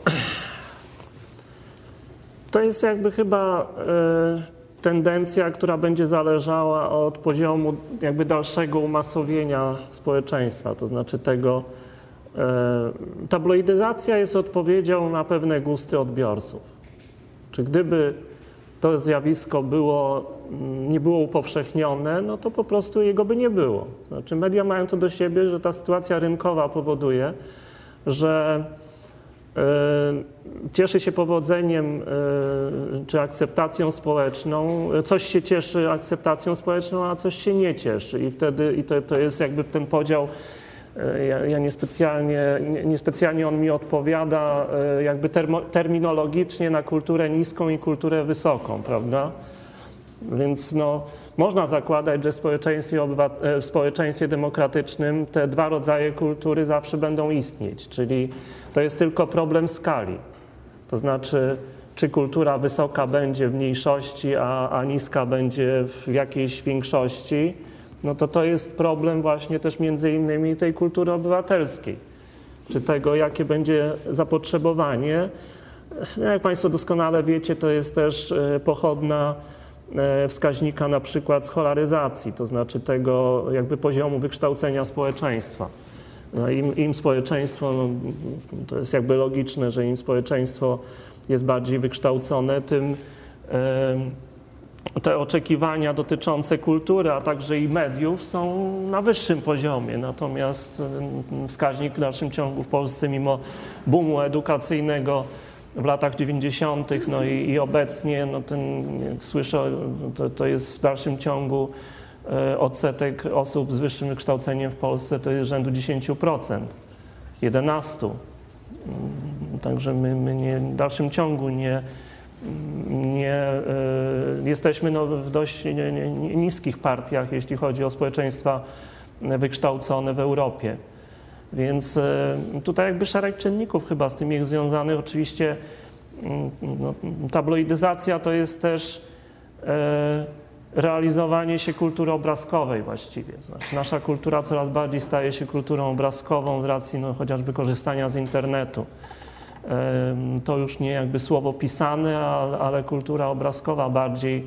to jest jakby chyba e, tendencja, która będzie zależała od poziomu jakby dalszego umasowienia społeczeństwa, to znaczy tego, e, tabloidyzacja jest odpowiedzią na pewne gusty odbiorców. Czy gdyby to zjawisko było, nie było upowszechnione, no to po prostu jego by nie było. Znaczy media mają to do siebie, że ta sytuacja rynkowa powoduje, że cieszy się powodzeniem czy akceptacją społeczną. Coś się cieszy akceptacją społeczną, a coś się nie cieszy. I wtedy i to, to jest jakby ten podział. Ja, ja niespecjalnie, niespecjalnie on mi odpowiada jakby termo, terminologicznie na kulturę niską i kulturę wysoką, prawda? Więc no, można zakładać, że w społeczeństwie, e, w społeczeństwie demokratycznym te dwa rodzaje kultury zawsze będą istnieć, czyli to jest tylko problem skali. To znaczy, czy kultura wysoka będzie w mniejszości, a, a niska będzie w jakiejś większości, no to to jest problem właśnie też między innymi tej kultury obywatelskiej, czy tego, jakie będzie zapotrzebowanie. No, jak Państwo doskonale wiecie, to jest też e, pochodna wskaźnika na przykład scholaryzacji, to znaczy tego jakby poziomu wykształcenia społeczeństwa. No im, im społeczeństwo, no, to jest jakby logiczne, że im społeczeństwo jest bardziej wykształcone, tym e, te oczekiwania dotyczące kultury, a także i mediów są na wyższym poziomie. Natomiast e, wskaźnik w dalszym ciągu w Polsce, mimo boomu edukacyjnego, w latach 90., no i, i obecnie, no ten, jak słyszę, to, to jest w dalszym ciągu e, odsetek osób z wyższym wykształceniem w Polsce to jest rzędu 10%, 11%. Mm, także my, my nie, w dalszym ciągu nie, nie y, jesteśmy no w dość niskich partiach, jeśli chodzi o społeczeństwa wykształcone w Europie. Więc e, tutaj jakby szereg czynników chyba z tym jest związanych. Oczywiście mm, no, tabloidyzacja to jest też e, realizowanie się kultury obrazkowej właściwie. Znaczy nasza kultura coraz bardziej staje się kulturą obrazkową z racji no, chociażby korzystania z internetu. To już nie jakby słowo pisane, ale kultura obrazkowa bardziej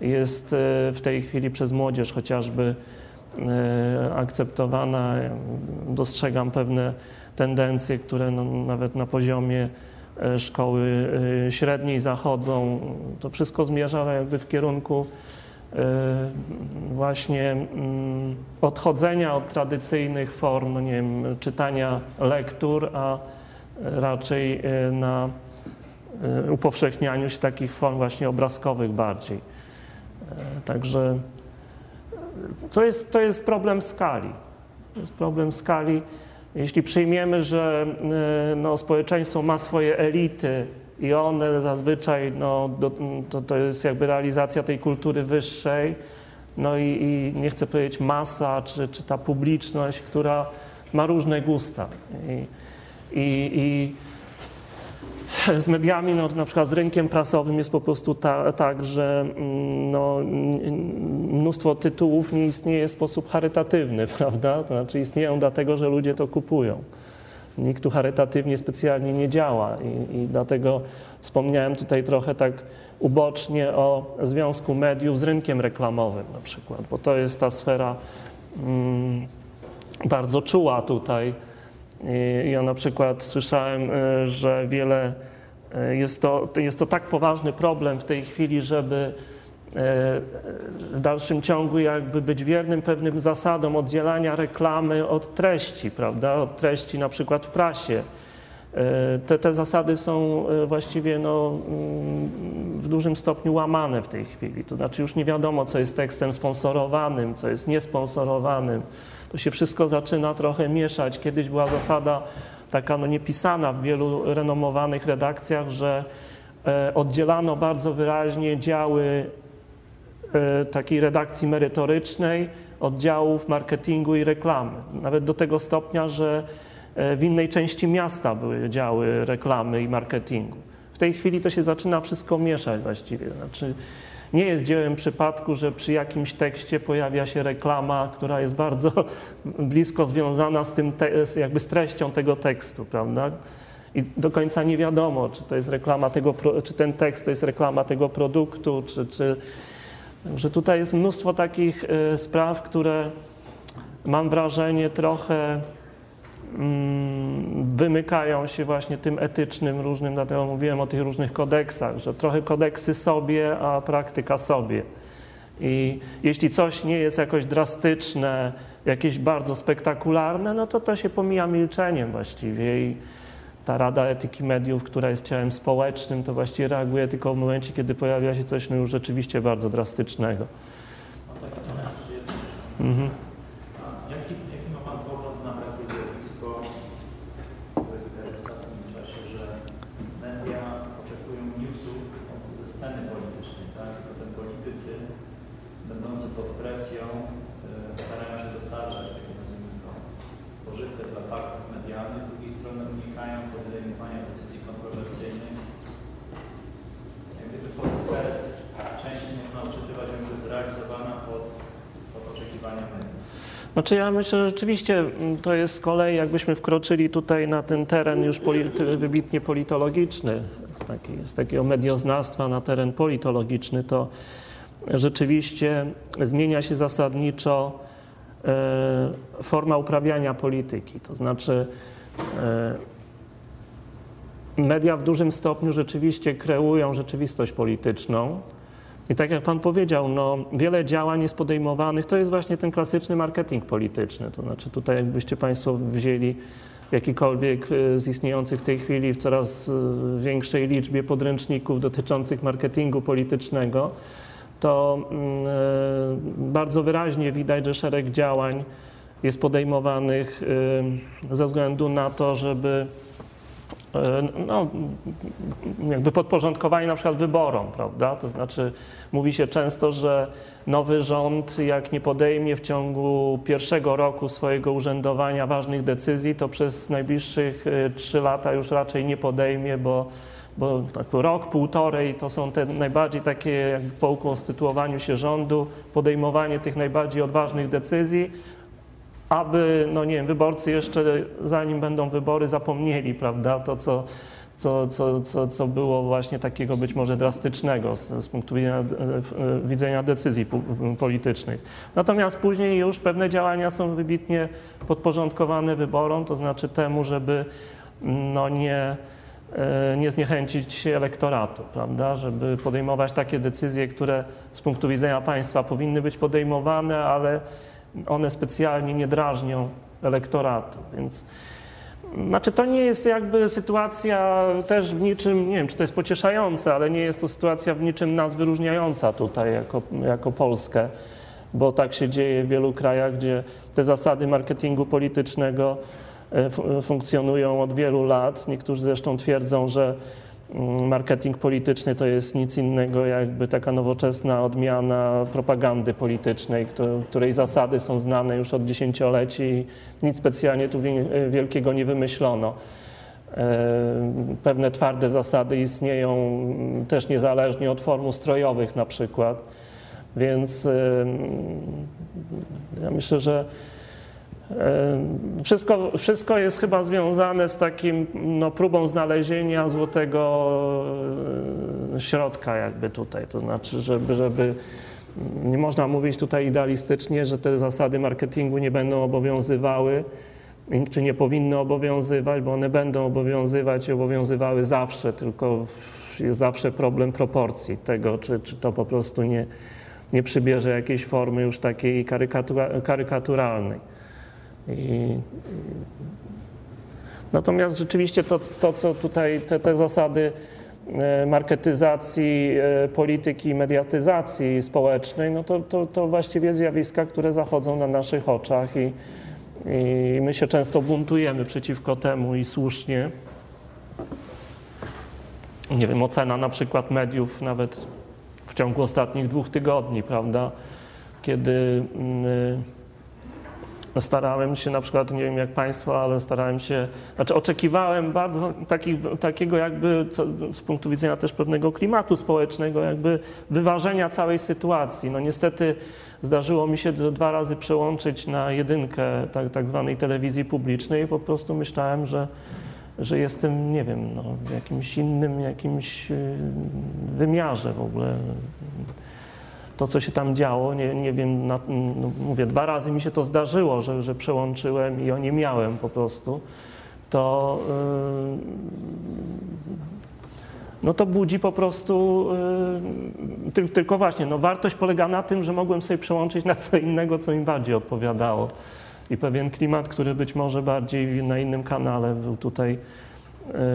jest e, w tej chwili przez młodzież chociażby E, akceptowana. Dostrzegam pewne tendencje, które no, nawet na poziomie e, szkoły e, średniej zachodzą. To wszystko zmierza jakby w kierunku właśnie mm, odchodzenia od tradycyjnych form, nie wiem, czytania lektur, a raczej na upowszechnianiu się takich form właśnie obrazkowych bardziej. Także to jest, to jest problem skali. To jest problem skali. Jeśli przyjmiemy, że e, no, społeczeństwo ma swoje elity i one zazwyczaj, no, do, to, to jest jakby realizacja tej kultury wyższej, no i, i nie chcę powiedzieć masa, czy, czy ta publiczność, która ma różne gusta. I, i, i z mediami, no, na przykład z rynkiem prasowym jest po prostu ta, tak, że mm, no, mnóstwo tytułów nie istnieje w sposób charytatywny, prawda? To znaczy istnieją dlatego, że ludzie to kupują. Nikt tu charytatywnie specjalnie nie działa i, i dlatego wspomniałem tutaj trochę tak ubocznie o związku mediów z rynkiem reklamowym na przykład, bo to jest ta sfera mm, bardzo czuła tutaj ja na przykład słyszałem, e, że wiele e, jest to, jest to tak poważny problem w tej chwili, żeby e, w dalszym ciągu jakby być wiernym pewnym zasadom oddzielania reklamy od treści, prawda? Od treści na przykład w prasie. Te, te zasady są właściwie no, w dużym stopniu łamane w tej chwili. To znaczy już nie wiadomo, co jest tekstem sponsorowanym, co jest niesponsorowanym to się wszystko zaczyna trochę mieszać. Kiedyś była zasada taka no niepisana w wielu renomowanych redakcjach, że e, oddzielano bardzo wyraźnie działy e, takiej redakcji merytorycznej od działów marketingu i reklamy. Nawet do tego stopnia, że e, w innej części miasta były działy reklamy i marketingu. W tej chwili to się zaczyna wszystko mieszać właściwie. Znaczy, nie jest dziełem przypadku, że przy jakimś tekście pojawia się reklama, która jest bardzo blisko związana z tym, jakby z treścią tego tekstu, prawda? I do końca nie wiadomo, czy to jest reklama tego, czy ten tekst to jest reklama tego produktu, czy, czy że tutaj jest mnóstwo takich e, spraw, które mam wrażenie trochę wymykają się właśnie tym etycznym różnym, dlatego mówiłem o tych różnych kodeksach, że trochę kodeksy sobie, a praktyka sobie. I jeśli coś nie jest jakoś drastyczne, jakieś bardzo spektakularne, no to to się pomija milczeniem właściwie. I ta Rada Etyki Mediów, która jest ciałem społecznym, to właściwie reaguje tylko w momencie, kiedy pojawia się coś no już rzeczywiście bardzo drastycznego. Tak. Mhm. A Jaki, jaki ma Pan pogląd na takie zjawisko w ostatnim czasie, że media oczekują newsów ze sceny politycznej, tak? Tylko ten politycy, będący pod presją, e, starają się dostarczać, tak nazwijmy to, pożywkę dla faktów medialnych, z drugiej strony unikają podejmowania decyzji kontrowersyjnych. Jak gdyby pod pres częściej można odczytywać, jakby zrealizowana pod, pod oczekiwania mediów. Znaczy ja myślę, że rzeczywiście mm, to jest z kolei, jakbyśmy wkroczyli tutaj na ten teren już polity, wybitnie politologiczny, z, taki, z takiego medioznawstwa na teren politologiczny, to rzeczywiście zmienia się zasadniczo e, forma uprawiania polityki. To znaczy e, media w dużym stopniu rzeczywiście kreują rzeczywistość polityczną. I tak jak Pan powiedział, no, wiele działań jest podejmowanych, to jest właśnie ten klasyczny marketing polityczny. To znaczy tutaj jakbyście Państwo wzięli jakikolwiek e, z istniejących w tej chwili w coraz e, większej liczbie podręczników dotyczących marketingu politycznego, to mm, e, bardzo wyraźnie widać, że szereg działań jest podejmowanych ze względu na to, żeby no, jakby podporządkowanie na przykład wyborom, prawda? To znaczy mówi się często, że nowy rząd jak nie podejmie w ciągu pierwszego roku swojego urzędowania ważnych decyzji, to przez najbliższych trzy lata już raczej nie podejmie, bo, bo tak rok, półtorej to są te najbardziej takie po ukonstytuowaniu się rządu, podejmowanie tych najbardziej odważnych decyzji, aby, no nie wiem, wyborcy jeszcze zanim będą wybory zapomnieli, prawda, to co, co, co, co, co było właśnie takiego być może drastycznego z, z punktu widzenia, widzenia decyzji politycznych. Natomiast później już pewne działania są wybitnie podporządkowane wyborom, to znaczy temu, żeby no nie, nie zniechęcić elektoratu, prawda, żeby podejmować takie decyzje, które z punktu widzenia państwa powinny być podejmowane, ale one specjalnie nie drażnią elektoratu, więc znaczy to nie jest jakby sytuacja też w niczym, nie wiem czy to jest pocieszające, ale nie jest to sytuacja w niczym nas wyróżniająca tutaj jako, jako Polskę, bo tak się dzieje w wielu krajach, gdzie te zasady marketingu politycznego funkcjonują od wielu lat. Niektórzy zresztą twierdzą, że marketing polityczny to jest nic innego jakby taka nowoczesna odmiana propagandy politycznej, której zasady są znane już od dziesięcioleci nic specjalnie tu wielkiego nie wymyślono. Pewne twarde zasady istnieją też niezależnie od form ustrojowych na przykład. Więc ja myślę, że wszystko, wszystko jest chyba związane z takim no, próbą znalezienia złotego środka jakby tutaj. To znaczy, żeby, żeby nie można mówić tutaj idealistycznie, że te zasady marketingu nie będą obowiązywały, czy nie powinny obowiązywać, bo one będą obowiązywać i obowiązywały zawsze, tylko jest zawsze problem proporcji tego, czy, czy to po prostu nie, nie przybierze jakiejś formy już takiej karykatura, karykaturalnej. I, natomiast rzeczywiście to, to co tutaj, te, te zasady e, marketyzacji e, polityki mediatyzacji społecznej, no to, to, to właściwie zjawiska, które zachodzą na naszych oczach i, i my się często buntujemy przeciwko temu i słusznie. Nie wiem, ocena na przykład mediów nawet w ciągu ostatnich dwóch tygodni, prawda, kiedy mm, starałem się na przykład, nie wiem jak Państwo, ale starałem się, znaczy oczekiwałem bardzo taki, takiego jakby co, z punktu widzenia też pewnego klimatu społecznego, jakby wyważenia całej sytuacji. No niestety zdarzyło mi się dwa razy przełączyć na jedynkę tak, tak zwanej telewizji publicznej i po prostu myślałem, że że jestem, nie wiem, no, w jakimś innym, jakimś y, wymiarze w ogóle to, co się tam działo, nie, nie wiem, na, no, mówię, dwa razy mi się to zdarzyło, że, że przełączyłem i o nie miałem po prostu, to yy, no to budzi po prostu, yy, tylko właśnie, no wartość polega na tym, że mogłem sobie przełączyć na co innego, co mi bardziej odpowiadało. I pewien klimat, który być może bardziej na innym kanale był tutaj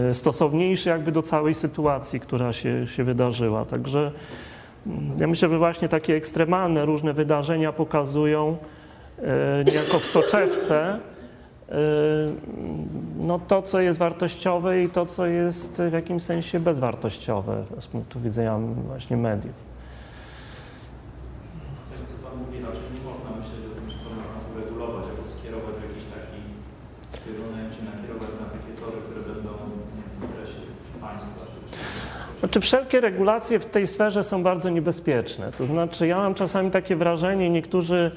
e, stosowniejszy jakby do całej sytuacji, która się, się wydarzyła. Także ja myślę, że właśnie takie ekstremalne różne wydarzenia pokazują e, niejako w soczewce no to, co jest wartościowe i to, co jest w jakimś sensie bezwartościowe z punktu widzenia właśnie mediów. Znaczy wszelkie regulacje w tej sferze są bardzo niebezpieczne. To znaczy ja mam czasami takie wrażenie, niektórzy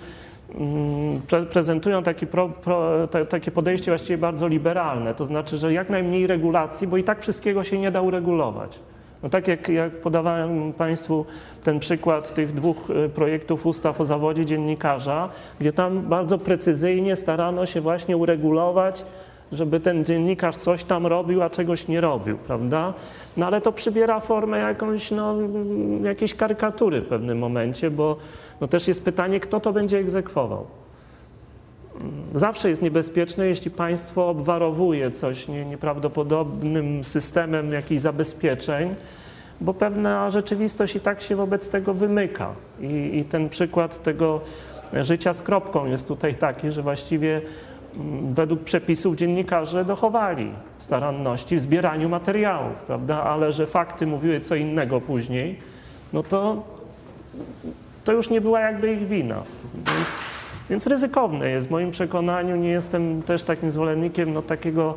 mm, pre prezentują taki pro, pro, takie podejście właściwie bardzo liberalne, to znaczy, że jak najmniej regulacji, bo i tak wszystkiego się nie da uregulować. No tak jak, jak podawałem Państwu ten przykład tych dwóch e, projektów ustaw o zawodzie dziennikarza, gdzie tam bardzo precyzyjnie starano się właśnie uregulować, żeby ten dziennikarz coś tam robił, a czegoś nie robił, prawda? No ale to przybiera formę jakąś, no, jakiejś karykatury w pewnym momencie, bo no, też jest pytanie, kto to będzie egzekwował. Zawsze jest niebezpieczne, jeśli państwo obwarowuje coś nie, nieprawdopodobnym systemem jakichś zabezpieczeń, bo pewna rzeczywistość i tak się wobec tego wymyka. I, I ten przykład tego życia z kropką jest tutaj taki, że właściwie według przepisów dziennikarze dochowali staranności w zbieraniu materiałów, prawda? ale że fakty mówiły co innego później, no to, to już nie była jakby ich wina. Więc, więc ryzykowne jest w moim przekonaniu. Nie jestem też takim zwolennikiem no, takiego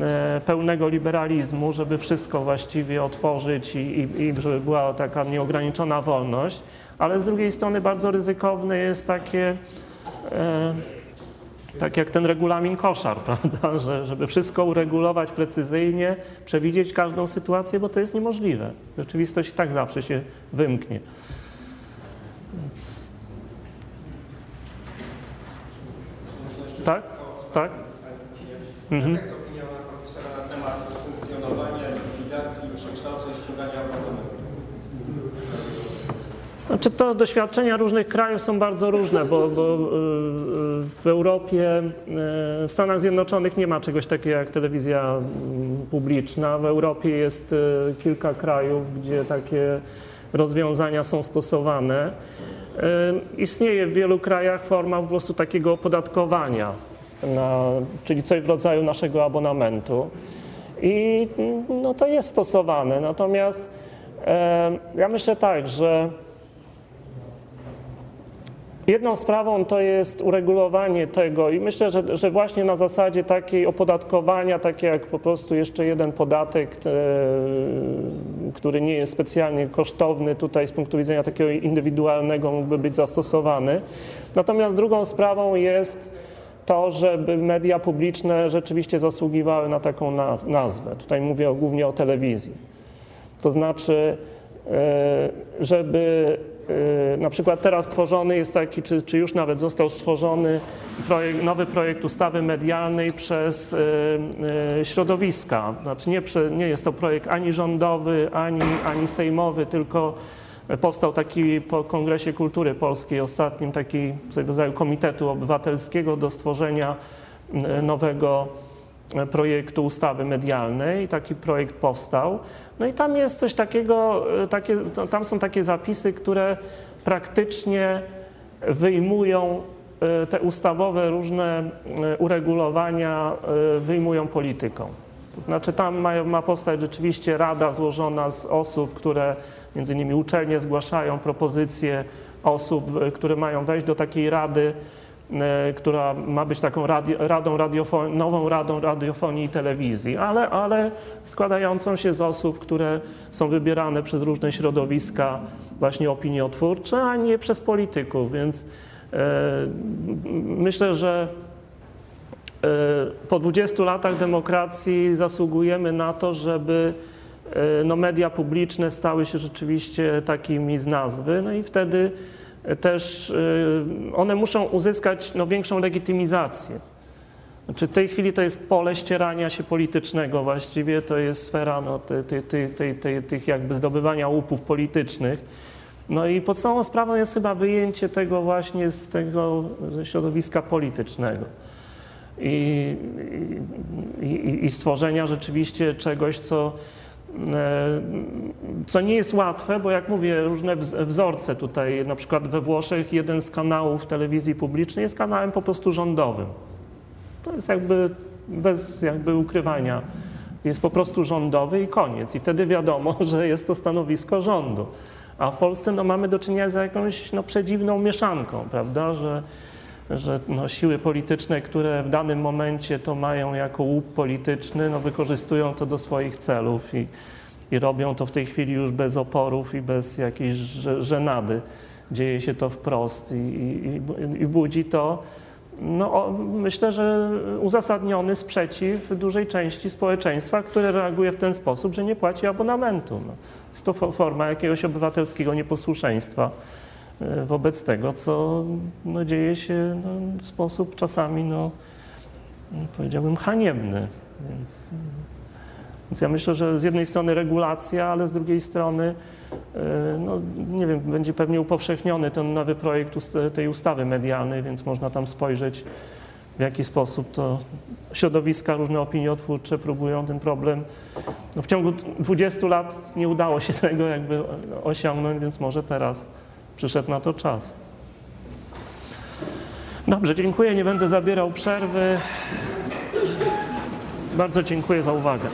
e, pełnego liberalizmu, żeby wszystko właściwie otworzyć i, i, i żeby była taka nieograniczona wolność, ale z drugiej strony bardzo ryzykowne jest takie e, tak jak ten regulamin koszar, prawda? Że, żeby wszystko uregulować precyzyjnie, przewidzieć każdą sytuację, bo to jest niemożliwe. Rzeczywistość i tak zawsze się wymknie. Więc... Tak? Tak? Mhm. Jaka jest opinia profesora na temat funkcjonowania, likwidacji, przekształceń, ściągania abonamentu? Znaczy to doświadczenia różnych krajów są bardzo różne, bo, bo, y, w Europie, y, w Stanach Zjednoczonych nie ma czegoś takiego jak telewizja mm, publiczna. W Europie jest y, kilka krajów, gdzie takie rozwiązania są stosowane. Istnieje w wielu krajach forma po prostu takiego opodatkowania, na, czyli coś w rodzaju naszego abonamentu. I no, to jest stosowane. Natomiast ja myślę tak, że Jedną sprawą to jest uregulowanie tego i myślę, że, że właśnie na zasadzie takiej opodatkowania, takie jak po prostu jeszcze jeden podatek, e, który nie jest specjalnie kosztowny tutaj z punktu widzenia takiego indywidualnego mógłby być zastosowany. Natomiast drugą sprawą jest to, żeby media publiczne rzeczywiście zasługiwały na taką nazwę. Tutaj mówię głównie o telewizji. To znaczy, e, żeby na przykład teraz tworzony jest taki, czy, czy już nawet został stworzony projekt, nowy projekt ustawy medialnej przez y, y, środowiska. Znaczy nie, nie jest to projekt ani rządowy, ani, ani sejmowy, tylko powstał taki po Kongresie Kultury Polskiej ostatnim, taki rodzaju komitetu obywatelskiego do stworzenia nowego projektu ustawy medialnej. Taki projekt powstał. No i tam jest coś takiego, e, takie, tam są takie zapisy, które praktycznie wyjmują e, te ustawowe różne e, uregulowania, wyjmują polityką. To znaczy tam ma, ma powstać rzeczywiście rada złożona z osób, które między innymi uczelnie zgłaszają propozycje osób, które mają wejść do takiej rady która ma być taką radio, radą radiofonii, nową radą radiofonii i telewizji, ale, ale składającą się z osób, które są wybierane przez różne środowiska właśnie opiniotwórcze, a nie przez polityków, więc e, myślę, że e, po 20 latach demokracji zasługujemy na to, żeby e, no, media publiczne stały się rzeczywiście takimi z nazwy, no i wtedy też y, one muszą uzyskać no, większą legitymizację. Znaczy w tej chwili to jest pole ścierania się politycznego właściwie, to jest sfera no, tych jakby zdobywania łupów politycznych. No i podstawową sprawą jest chyba wyjęcie tego właśnie z tego ze środowiska politycznego. i, i, i- stworzenia rzeczywiście czegoś, co, co nie jest łatwe, bo jak mówię, różne wz- wzorce tutaj, na przykład we Włoszech jeden z kanałów telewizji publicznej jest kanałem po prostu rządowym. To jest jakby bez jakby ukrywania. Jest po prostu rządowy i koniec. I wtedy wiadomo, że jest to stanowisko rządu. A w Polsce no, mamy do czynienia z jakąś no, przedziwną mieszanką, prawda? Że, że no, siły polityczne, które w danym momencie to mają jako łup polityczny, no, wykorzystują to do swoich celów i, i robią to w tej chwili już bez oporów i bez jakiejś że- żenady. Dzieje się to wprost i, i, i- budzi to no, myślę, że uzasadniony sprzeciw dużej części społeczeństwa, które reaguje w ten sposób, że nie płaci abonamentu. No. Jest to fo- forma jakiegoś obywatelskiego nieposłuszeństwa wobec tego, co no, dzieje się no, w sposób czasami, no, powiedziałbym, haniebny. Więc, więc ja myślę, że z jednej strony regulacja, ale z drugiej strony e, no, nie wiem, będzie pewnie upowszechniony ten nowy projekt tej ustawy medialnej, więc można tam spojrzeć, w jaki sposób to środowiska różne opiniotwórcze próbują ten problem. No, w ciągu 20 lat nie udało się tego jakby osiągnąć, więc może teraz przyszedł na to czas. Dobrze, dziękuję, nie będę zabierał przerwy. Bardzo dziękuję za uwagę.